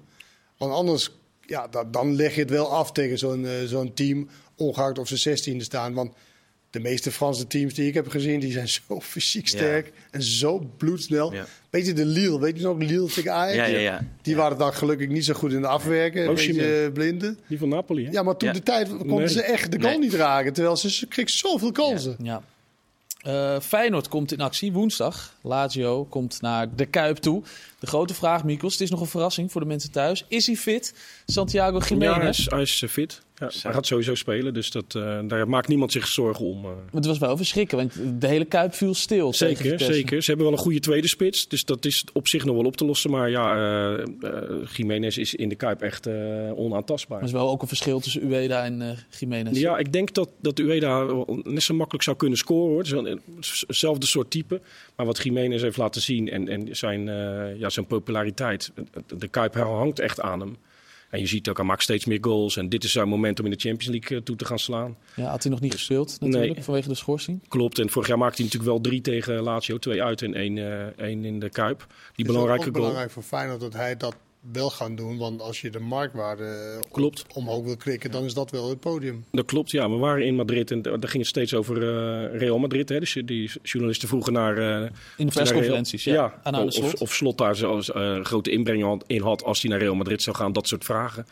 Want anders, ja, dat, dan leg je het wel af tegen zo'n uh, zo'n team, ongeacht of ze 16e staan. Want de meeste Franse teams die ik heb gezien, die zijn zo fysiek sterk en zo bloedsnel. Ja. Weet je de Lille, weet je nog Lille tegen Ajax? Ja, ja, ja. Die waren dan gelukkig niet zo goed in de afwerken, een beetje blinde. Die van Napoli, hè? Ja, maar toen de tijd konden ze echt de goal niet raken, terwijl ze kreeg zoveel kansen. Ja. Uh, Feyenoord komt in actie woensdag. Lazio komt naar de Kuip toe. De grote vraag, Mikos, het is nog een verrassing voor de mensen thuis. Is hij fit? Santiago Jiménez? Ja, hij is, hij is eh, fit. Ja, hij gaat sowieso spelen, dus dat, uh, daar maakt niemand zich zorgen om. Uh. Het was wel verschrikken, want de hele Kuip viel stil. Zeker, zeker. Ze hebben wel een goede tweede spits, dus dat is op zich nog wel op te lossen. Maar ja, uh, Jiménez is in de Kuip echt onaantastbaar. Er is wel ook een verschil tussen Ueda en uh, Jiménez. Ja, ik denk dat, dat Ueda net zo makkelijk zou kunnen scoren. Hoor. hetzelfde soort type. Maar wat Jiménez heeft laten zien en, en zijn, ja, zijn populariteit, de Kuip hangt echt aan hem. En je ziet ook, hij maakt steeds meer goals. En dit is zijn moment om in de Champions League toe te gaan slaan. Ja, had hij nog niet dus, gespeeld natuurlijk, vanwege de schorsing. Klopt, en vorig jaar maakte hij natuurlijk wel drie tegen Lazio. Twee uit en één, één in de Kuip. Die belangrijke goal. belangrijk voor Feyenoord dat hij dat wel gaan doen. Want als je de marktwaarde klopt. omhoog wil klikken, dan is dat wel het podium. Dat klopt, ja. We waren in Madrid en daar ging het steeds over uh, Real Madrid. Hè. Dus die journalisten vroegen naar... Uh, in de persconferenties, ja. ja of, slot. Of, Slot daar zelfs uh, grote inbreng in had als hij naar Real Madrid zou gaan. Dat soort vragen.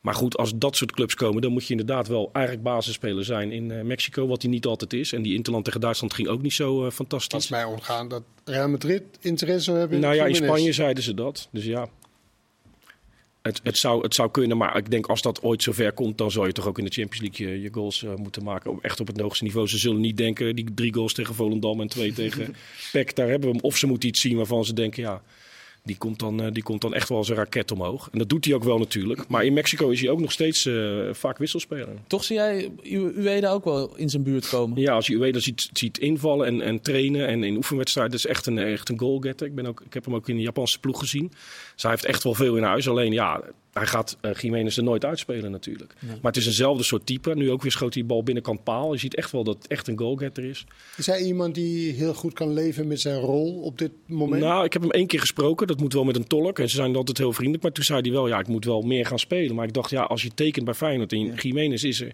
Maar goed, als dat soort clubs komen, dan moet je inderdaad wel eigenlijk basisspeler zijn in uh, Mexico, wat hij niet altijd is. En die Interland tegen Duitsland ging ook niet zo uh, fantastisch. Dat is mij omgaan dat Real Madrid interesse hebben. Nou ja, in Spanje zeiden ze dat. Dus ja, het, het, zou, het zou kunnen, maar ik denk als dat ooit zover komt, dan zou je toch ook in de Champions League je, je goals uh, moeten maken. Echt op het hoogste niveau. Ze zullen niet denken, die drie goals tegen Volendam en twee tegen PEC, daar hebben we hem. Of ze moeten iets zien waarvan ze denken, ja, die komt, dan, eh, die komt dan echt wel als een raket omhoog. En dat doet hij ook wel natuurlijk. Maar in Mexico is hij ook nog steeds uh, vaak wisselspeler. Toch zie jij Ueda ook wel in zijn buurt komen? Ja, als je Ueda ziet, ziet invallen en, en trainen en in oefenwedstrijden, is echt een, echt een goalgetter. Ik, ben ook, ik heb hem ook in de Japanse ploeg gezien. Dus hij heeft echt wel veel in huis. Alleen ja, hij gaat uh, Jiménez er nooit uitspelen natuurlijk. Maar het is eenzelfde soort type. Nu ook weer schoot die bal binnenkant paal. Je ziet echt wel dat het echt een goalgetter is. Is hij iemand die heel goed kan leven met zijn rol op dit moment? Nou, ik heb hem één keer gesproken. Dat moet wel met een tolk. En ze zijn altijd heel vriendelijk. Maar toen zei hij wel, ja, ik moet wel meer gaan spelen. Maar ik dacht, ja, als je tekent bij Feyenoord en Jiménez is er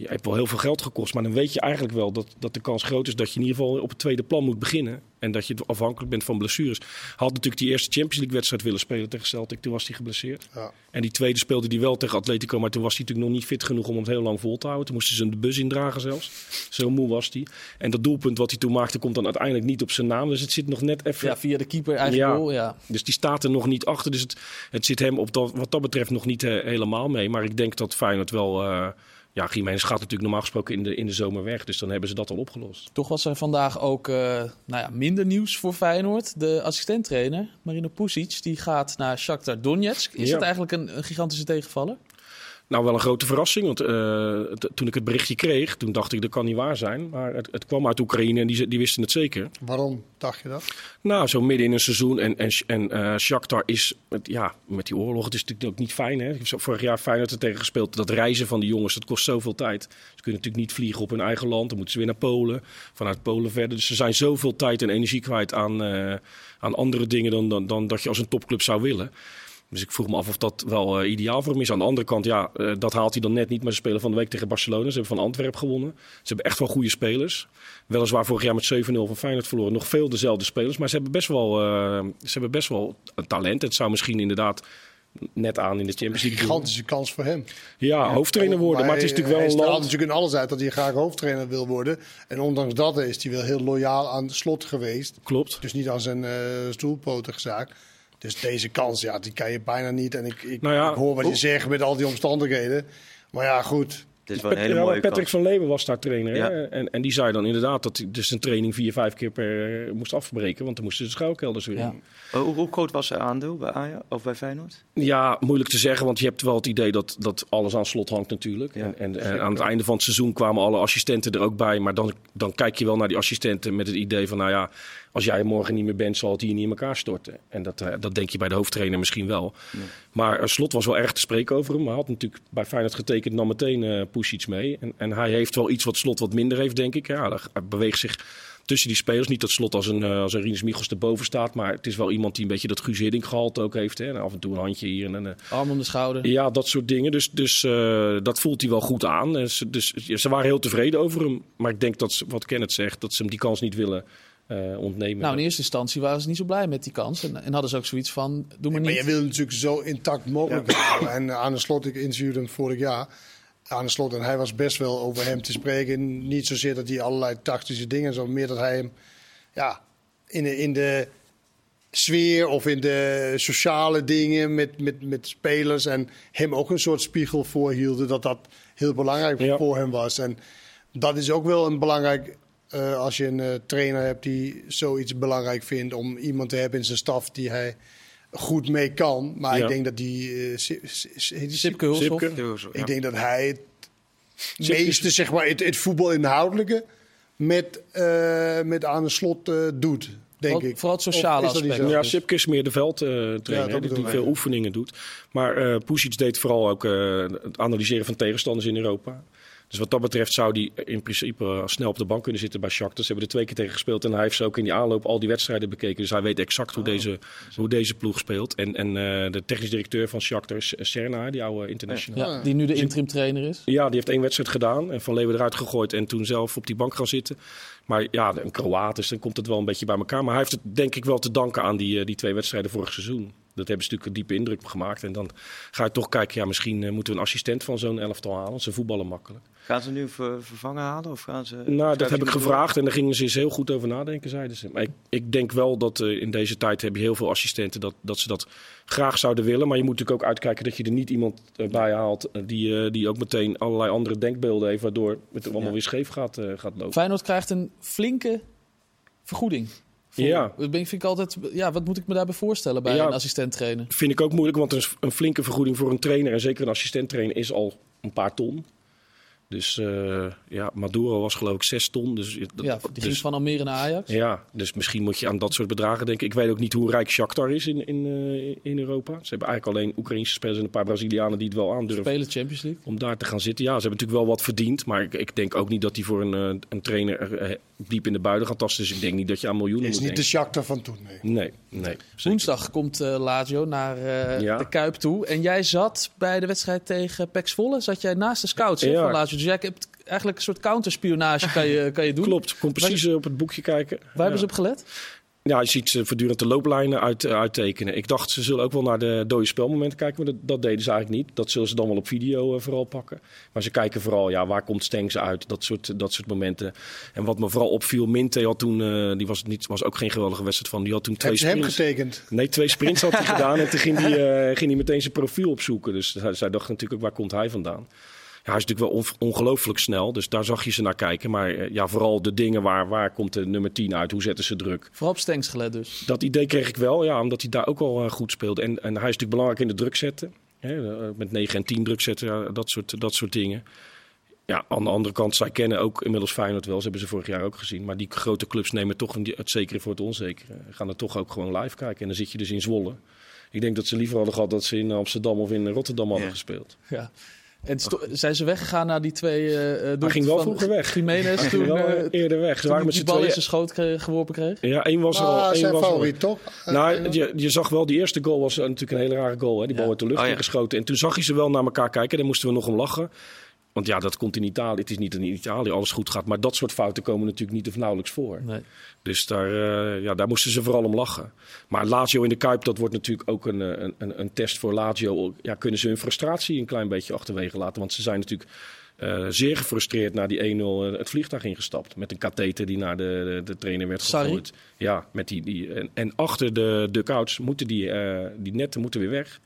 je hebt wel heel veel geld gekost, maar dan weet je eigenlijk wel dat, dat de kans groot is dat je in ieder geval op het tweede plan moet beginnen. En dat je afhankelijk bent van blessures. Had natuurlijk die eerste Champions League wedstrijd willen spelen tegen Celtic, toen was hij geblesseerd. Ja. En die tweede speelde hij wel tegen Atletico, maar toen was hij natuurlijk nog niet fit genoeg om het heel lang vol te houden. Toen moesten ze hem de bus indragen zelfs. Zo moe was hij. En dat doelpunt wat hij toen maakte komt dan uiteindelijk niet op zijn naam. Dus het zit nog net even... Ja, via de keeper eigenlijk ja. ja. Dus die staat er nog niet achter. Dus het, het zit hem op dat, wat dat betreft nog niet uh, helemaal mee. Maar ik denk dat Feyenoord wel... Uh, ja, Jiménez gaat natuurlijk normaal gesproken in de, in de zomer weg. Dus dan hebben ze dat al opgelost. Toch was er vandaag ook uh, nou ja, minder nieuws voor Feyenoord. De assistenttrainer, Marino Pusic, die gaat naar Shakhtar Donetsk. Is dat eigenlijk een, een gigantische tegenvaller? Nou, wel een grote verrassing. Want uh, toen ik het berichtje kreeg, toen dacht ik dat kan niet waar zijn. Maar het, het kwam uit Oekraïne en die, die, wisten het zeker. Waarom dacht je dat? Nou, zo midden in een seizoen. En, en, en uh, Shakhtar is, met, ja, met die oorlog, het is natuurlijk ook niet fijn. Hè? Ik heb vorig jaar Feyenoord er tegen gespeeld. Dat reizen van die jongens, dat kost zoveel tijd. Ze kunnen natuurlijk niet vliegen op hun eigen land. Dan moeten ze weer naar Polen. Vanuit Polen verder. Dus ze zijn zoveel tijd en energie kwijt aan, uh, aan andere dingen dan, dan, dan dat je als een topclub zou willen. Dus ik vroeg me af of dat wel uh, ideaal voor hem is. Aan de andere kant, ja, uh, dat haalt hij dan net niet. Maar ze spelen van de week tegen Barcelona. Ze hebben van Antwerpen gewonnen. Ze hebben echt wel goede spelers. Weliswaar vorig jaar met 7-0 van Feyenoord verloren. Nog veel dezelfde spelers. Maar ze hebben best wel, uh, ze hebben best wel een talent. Het zou misschien inderdaad net aan in de Champions League. Een gigantische kans voor hem. Ja, ja hoofdtrainer worden. Maar, het is natuurlijk wel een land... natuurlijk in alles uit dat hij graag hoofdtrainer wil worden. En ondanks dat is hij wel heel loyaal aan de slot geweest. Klopt. Dus niet aan zijn stoelpoten gezaakt. Dus deze kans, ja, die kan je bijna niet. En ik, ik, nou ik hoor wat je zegt met al die omstandigheden. Maar ja, goed. Het is wel een hele mooie Patrick van Leeuwen was daar trainer. Ja. En, en die zei dan inderdaad dat hij dus zijn training vier, vijf keer per uh, moest afbreken. Want dan moesten de schuilkelders weer ja. Oh, hoe, hoe, groot was zijn aandeel bij Ajax of bij Feyenoord? Ja, moeilijk te zeggen. Want je hebt wel het idee dat, dat alles aan slot hangt natuurlijk. Ja. En, en, aan het einde van het seizoen kwamen alle assistenten er ook bij. Maar dan, dan kijk je wel naar die assistenten met het idee van... nou ja, als jij morgen niet meer bent, zal het hier niet in elkaar storten. En dat, uh, dat denk je bij de hoofdtrainer misschien wel. Maar uh, Slot was wel erg te spreken over hem. Hij had natuurlijk bij Feyenoord getekend, nam meteen uh, push iets mee. En, en hij heeft wel iets wat Slot wat minder heeft, denk ik. Ja, hij beweegt zich tussen die spelers. Niet dat Slot als een, als een Rinus Michels erboven staat. Maar het is wel iemand die een beetje dat Guus Hiddink gehalte ook heeft. Hè. En af en toe een handje hier. En een, Arm om de schouder. Ja, dat soort dingen. Dus, dus dat voelt hij wel goed aan. Dus, dus ze waren heel tevreden over hem. Maar ik denk dat, ze, wat Kenneth zegt, dat ze hem die kans niet willen uh, ontnemen. Nou, in eerste instantie waren ze niet zo blij met die kans. En, en hadden ze ook zoiets van, doe maar niet. Maar je wil natuurlijk zo intact mogelijk ja. En aan de slot, ik interviewde hem vorig jaar. Aan de slot, en hij was best wel over hem te spreken. Niet zozeer dat hij allerlei tactische dingen zo, meer dat hij hem ja, in, de, in de sfeer of in de sociale dingen met, met, met spelers en hem ook een soort spiegel voorhielden. Dat dat heel belangrijk ja. voor hem was. En dat is ook wel een belangrijk uh, als je een uh, trainer hebt die zoiets belangrijk vindt om iemand te hebben in zijn staf die hij goed mee kan. Maar ja. ik denk dat die uh, Sipke Hulshoff, ik denk dat hij het meeste, zeg maar, het, het voetbal inhoudelijke met, met aan de slot doet. denk ik. Vooral het sociale aspect. Ja, Sipke is meer de veldtrainer, uh, die, veel oefeningen doet. Maar uh, Pusic deed vooral ook uh, het analyseren van tegenstanders in Europa. Dus wat dat betreft zou hij in principe snel op de bank kunnen zitten bij Shakhtar. Ze hebben er twee keer tegen gespeeld en hij heeft ze ook in die aanloop al die wedstrijden bekeken. Dus hij weet exact hoe, oh. deze, hoe deze ploeg speelt. En, en uh, de technisch directeur van Shakhtar is Serna, die oude international. Ja, die nu de dus interim trainer is. Ja, die heeft één wedstrijd gedaan en Van Leeuwen eruit gegooid en toen zelf op die bank gaan zitten. Maar ja, een Kroaat, dus dan komt het wel een beetje bij elkaar. Maar hij heeft het denk ik wel te danken aan die, die twee wedstrijden vorig seizoen. Dat hebben ze natuurlijk een diepe indruk gemaakt. En dan ga je toch kijken, ja, misschien uh, moeten we een assistent van zo'n elftal halen. Ze voetballen makkelijk. Gaan ze nu ver, vervangen halen? Of gaan ze, nou, dat heb ik gevraagd en daar gingen ze eens heel goed over nadenken, zeiden ze. Maar ik, ik denk wel dat uh, in deze tijd heb je heel veel assistenten dat, dat ze dat graag zouden willen. Maar je moet natuurlijk ook uitkijken dat je er niet iemand uh, bij haalt die, die ook meteen allerlei andere denkbeelden heeft, waardoor het allemaal ja. weer scheef gaat, gaat lopen. Feyenoord krijgt een flinke vergoeding. Ja. Vind ik altijd, ja, wat moet ik me daarbij voorstellen bij een assistent trainer? Vind ik ook moeilijk, want een, een flinke vergoeding voor een trainer en zeker een assistent trainer is al een paar ton. Dus uh, ja, Maduro was geloof ik 6 ton. Dus, ja, die dus, ging van Almere naar Ajax. Ja, dus misschien moet je aan dat soort bedragen denken. Ik weet ook niet hoe rijk Shakhtar is in, in, uh, in Europa. Ze hebben eigenlijk alleen Oekraïnse spelers en een paar Brazilianen die het wel aandurven. Spelen Champions League. Om daar te gaan zitten. Ja, ze hebben natuurlijk wel wat verdiend. Maar ik, ik denk ook niet dat die voor een, uh, een trainer diep in de buiden gaat tasten. Dus ik denk niet dat je aan miljoenen moet Het is niet de Shakhtar van toen, nee. Nee, nee Woensdag komt Lazio naar ja. de Kuip toe. En jij zat bij de wedstrijd tegen Pex Volle. Zat jij naast de scouts ja. van Lazio. Dus jij hebt eigenlijk een soort counterspionage kan je, kan je doen. Klopt, kom precies op het boekje kijken. Waar ja. hebben ze op gelet? Ja, je ziet ze voortdurend de looplijnen uit, uh, uittekenen. Ik dacht, ze zullen ook wel naar de dode spelmomenten kijken, maar dat, dat, deden ze eigenlijk niet. Dat zullen ze dan wel op video uh, vooral pakken. Maar ze kijken vooral, ja, waar komt Stengs uit? Dat soort, dat soort momenten. En wat me vooral opviel, Minte had toen, uh, die was, niet, was ook geen geweldige wedstrijd van. Die had toen twee Heb sprints. hem getekend? Nee, twee sprints had hij gedaan en toen ging hij, ging hij meteen zijn profiel opzoeken. Dus zij dacht natuurlijk ook, waar komt hij vandaan? Ja, hij is natuurlijk wel ongelooflijk snel, dus daar zag je ze naar kijken. Maar eh, ja, vooral de dingen waar, waar komt de nummer 10 uit, hoe zetten ze druk. Vooral op Stengs gelet dus. Dat idee kreeg ik wel, ja, omdat hij daar ook al uh, goed speelde. En, en hij is natuurlijk belangrijk in de druk zetten. Hè, eh, met 9 en 10 druk zetten, ja, dat, soort, dat soort dingen. Ja, aan de andere kant, zij kennen ook inmiddels Feyenoord wel. Ze hebben ze vorig jaar ook gezien. Maar die grote clubs nemen toch het zekere voor het onzekere. Gaan er toch ook gewoon live kijken. En dan zit je dus in Zwolle. Ik denk dat ze liever hadden gehad dat ze in Amsterdam of in Rotterdam hadden gespeeld. Ja. En zijn ze weggegaan naar die twee uh, Hij ging wel vroeger weg. Jiménez toen wel uh, eerder weg. Ze waren met die bal in zijn schoot kreeg, geworpen kreeg. Ja, één was er al. Ah, zijn was favoriet, toch? Nou, je, je, zag wel, die eerste goal was natuurlijk een hele rare goal. Hè? Die bal werd de lucht oh, ja. geschoten. En toen zag je ze wel naar elkaar kijken. Daar moesten we nog om lachen. Want ja, dat komt in Italië. Het is niet in Italië alles goed gaat. Maar dat soort fouten komen natuurlijk niet of nauwelijks voor. Nee. Dus daar, uh, ja, daar moesten ze vooral om lachen. Maar Lazio in de Kuip, dat wordt natuurlijk ook een, een, een test voor Lazio. Ja, kunnen ze hun frustratie een klein beetje achterwege laten? Want ze zijn natuurlijk uh, zeer gefrustreerd naar die 1-0 het vliegtuig ingestapt. Met een katheter die naar de, de, de trainer werd gegooid. Ja, met die, die, en, en achter de duckouts moeten die, uh, die netten moeten weer weg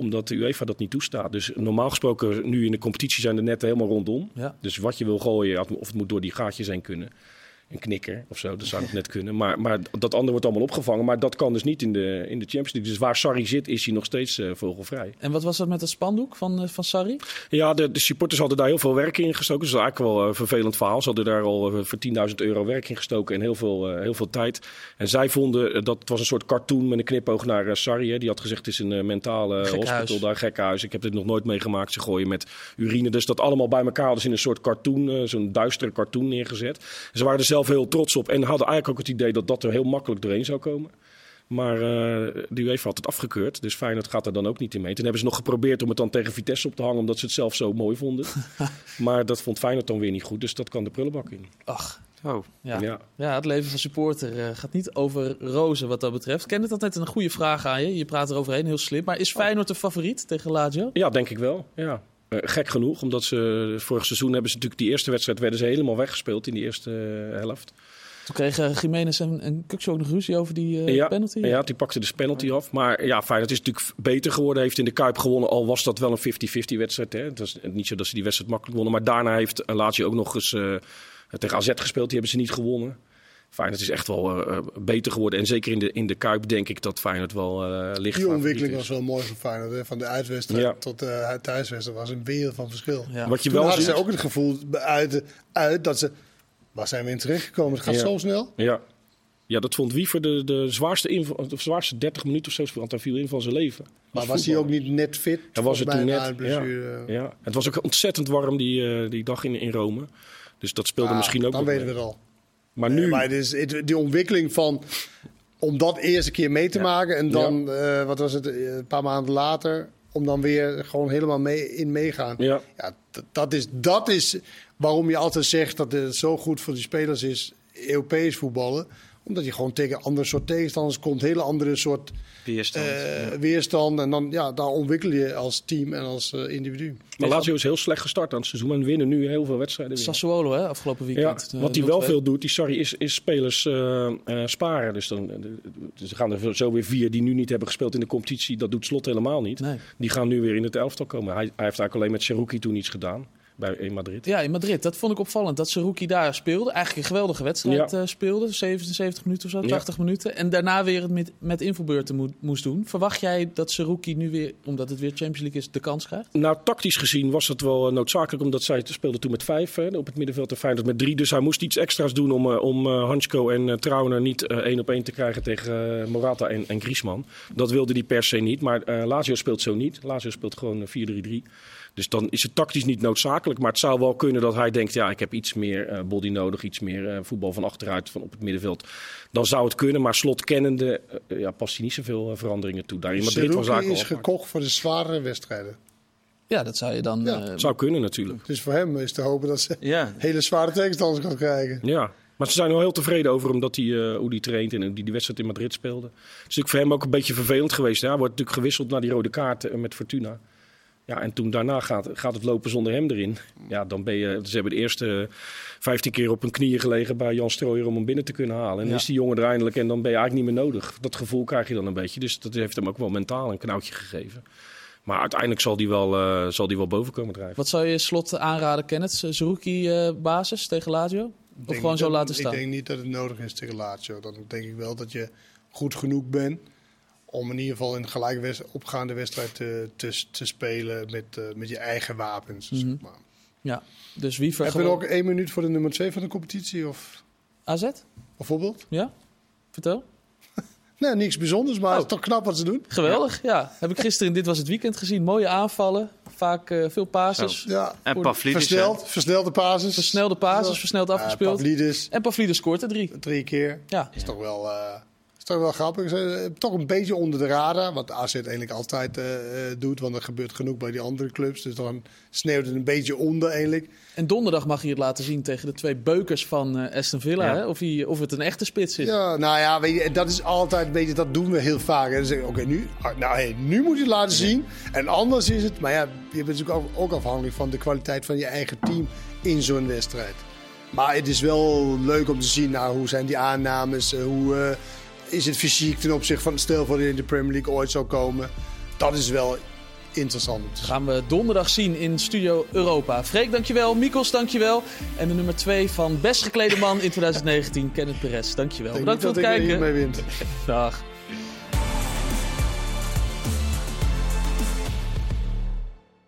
omdat de UEFA dat niet toestaat. Dus normaal gesproken, nu in de competitie zijn de netten helemaal rondom. Ja. Dus wat je wil gooien, of het moet door die gaatjes heen kunnen een knikker of zo. Dat zou het net kunnen. Maar, maar dat andere wordt allemaal opgevangen. Maar dat kan dus niet in de, in de Champions League. Dus waar Sarri zit, is hij nog steeds uh, vogelvrij. En wat was dat met het spandoek van, uh, van Sarri? Ja, de, de supporters hadden daar heel veel werk in gestoken. Dat is eigenlijk wel een vervelend verhaal. Ze hadden daar al voor 10.000 euro werk in gestoken en heel veel, heel veel tijd. En zij vonden dat het was een soort cartoon met een knipoog naar Sarri. Hè. Die had gezegd, het is een mentale hospital daar, gekhuis. Ik heb dit nog nooit meegemaakt. Ze gooien met urine. Dus dat allemaal bij elkaar. Dus in een soort cartoon, zo'n duistere cartoon neergezet. Ze waren er zelf heel trots op. En hadden eigenlijk ook het idee dat dat er heel makkelijk doorheen zou komen. Maar uh, de UEFA had het afgekeurd. Dus Feyenoord gaat er dan ook niet in mee. Toen hebben ze nog geprobeerd om het dan tegen Vitesse op te hangen. Omdat ze het zelf zo mooi vonden. maar dat vond Feyenoord dan weer niet goed. Dus dat kan de prullenbak in. Ach. Oh, ja. ja. ja het leven van supporter uh, gaat niet over rozen wat dat betreft. Ken het altijd een goede vraag aan je. Je praat eroverheen, heel slim. Maar is Feyenoord de favoriet tegen Lazio? Ja, denk ik wel. Ja. Uh, gek genoeg, omdat ze vorig seizoen hebben ze natuurlijk die eerste wedstrijd werden ze helemaal weggespeeld in die eerste uh, helft. Toen kregen Jiménez en, en ook nog ruzie over die uh, ja, penalty. Ja, die pakte dus penalty af. Maar ja, het is natuurlijk beter geworden. Heeft in de Kuip gewonnen, al was dat wel een 50-50 wedstrijd. Hè. Het was niet zo dat ze die wedstrijd makkelijk wonnen. Maar daarna heeft Lazio ook nog eens uh, tegen AZ gespeeld. Die hebben ze niet gewonnen. Feyenoord is echt wel uh, beter geworden. En zeker in de, in de Kuip denk ik dat Feyenoord wel uh, ligt. Die ontwikkeling was wel mooi van Feyenoord. Hè? Van de uitwedstrijd ja. tot de thuiswedstrijd was een wereld van verschil. Ja. Wat je Toen wel hadden ziet... ze ook het gevoel uit, uit dat ze... Waar zijn we in terechtgekomen? Het gaat ja. zo snel. Ja. Ja, dat vond Wiever de, de, zwaarste, inval, de zwaarste 30 minuten of zo. Want hij viel in van zijn leven. Maar was hij ook niet net fit? Hij was het toen net. Ja, ja, Het was ook ontzettend warm die, uh, die dag in, in Rome. Dus dat speelde ah, misschien ook. Dan weten we het al. Maar nu. maar het die ontwikkeling van. Om dat eerste keer mee te maken. En dan, uh, wat was het, een paar maanden later om dan weer gewoon helemaal mee, in meegaan. Ja. ja dat, is, dat is waarom je altijd zegt dat het zo goed voor die spelers is, Europees voetballen omdat je gewoon tegen andere soort tegenstanders komt. Hele andere soort weerstand. Uh, weerstand. En dan, ja, daar ontwikkel je als team en als uh, individu. Maar Lazio is heel slecht gestart aan het seizoen. En winnen nu heel veel wedstrijden. Weer. Sassuolo, hè, afgelopen weekend. Ja, wat hij wel veel doet, die sorry, is, is spelers uh, sparen. Dus dan dus gaan er zo weer vier die nu niet hebben gespeeld in de competitie. Dat doet Slot helemaal niet. Nee. Die gaan nu weer in het elftal komen. Hij, hij heeft eigenlijk alleen met Cherokee toen iets gedaan bij, in Madrid. Ja, in Madrid. Dat vond ik opvallend. Dat rookie daar speelde. Eigenlijk een geweldige wedstrijd ja. uh, speelde. 77 minuten of zo, 80 minuten. En daarna weer het met, met invalbeurten moest doen. Verwacht jij dat rookie nu weer, omdat het weer Champions League is, de kans krijgt? Nou, tactisch gezien was het wel eh, noodzakelijk. Omdat zij speelde toen met vijf. Hè, op het middenveld en Feyenoord met drie. Dus hij moest iets extra's doen om, uh, om uh, Hansko en Trauner niet één op één te krijgen tegen Morata en, en Griezmann. Dat wilde hij per se niet. Maar Lazio speelt zo niet. Lazio speelt gewoon 4-3-3. Dus dan is het tactisch niet noodzakelijk. Maar het zou wel kunnen dat hij denkt: ja, ik heb iets meer uh, body nodig, iets meer uh, voetbal van achteruit van op het middenveld. Dan zou het kunnen. Maar slot kennende uh, ja, past hij niet zoveel veranderingen toe. Daar in Madrid was is gekocht voor de zware wedstrijden. Ja, dat zou je dan. Ja. zou kunnen natuurlijk. Dus voor hem is te hopen dat ze ja. hele zware tegenstanders kan krijgen. Ja. Maar ze zijn wel heel tevreden over hem dat hij, uh, hoe hij traint en die die wedstrijd in Madrid speelde. Het is natuurlijk voor hem ook een beetje vervelend geweest. Hij wordt natuurlijk gewisseld naar die rode kaart met Fortuna. Ja, en toen daarna gaat, gaat het lopen zonder hem erin. Ja, dan ben je. Ze hebben de eerste 15 keer op hun knieën gelegen bij Jan Strooijer om hem binnen te kunnen halen. En dan is die jongen er eindelijk en dan ben je eigenlijk niet meer nodig. Dat gevoel krijg je dan een beetje. Dus dat heeft hem ook wel mentaal een knoutje gegeven. Maar uiteindelijk zal die wel, uh, zal die wel boven komen drijven. wat zou je slot aanraden, Kenneth? Zerouki uh, basis tegen Lazio? Of gewoon zo laten staan? Ik denk niet dat het nodig is tegen Lazio. Dan denk ik wel dat je goed genoeg bent om in ieder geval in een gelijk opgaande wedstrijd te, te, te spelen met, uh, met je eigen wapens. Mm -hmm. Ja, dus wie Heb je ook één minuut voor de nummer twee van de competitie? Of? AZ? Bijvoorbeeld? Ja, vertel. nee, niks bijzonders, maar oh. het is toch knap wat ze doen. Geweldig, ja. Heb ik gisteren, dit was het weekend gezien, mooie aanvallen. Vaak uh, veel passes. Ja. En Pavlidis. Versneld, versnelde passes. Versnelde passes, versneld afgespeeld. Uh, Pavlidis. En Pavlidis scoort er drie. Drie keer. Ja. Is toch wel... Toch wel grappig. Toch een beetje onder de radar. Wat AZ eigenlijk altijd uh, doet. Want er gebeurt genoeg bij die andere clubs. Dus dan sneeuwt het een beetje onder eigenlijk. En donderdag mag je het laten zien tegen de twee beukers van uh, Aston Villa. Hè? Of, hij, of het een echte spits is. Ja, nou ja, weet je, dat is altijd, weet je, dat doen we heel vaak. Dan zeggen oké, nu, ah, nou, hey, nu moet je het laten zien. En anders is het, maar ja, je bent natuurlijk ook afhankelijk van de kwaliteit van je eigen team in zo'n wedstrijd. Maar het is wel leuk om te zien, nou, hoe zijn die aannames, hoe is het fysiek ten opzichte van stel voor in de Premier League ooit zou komen. Dat is wel interessant. Gaan we donderdag zien in Studio Europa. Freek, dankjewel. Mikos, dankjewel. En de nummer 2 van best geklede man in 2019, Kenneth Perez. Dankjewel. Bedankt voor het kijken. Dag.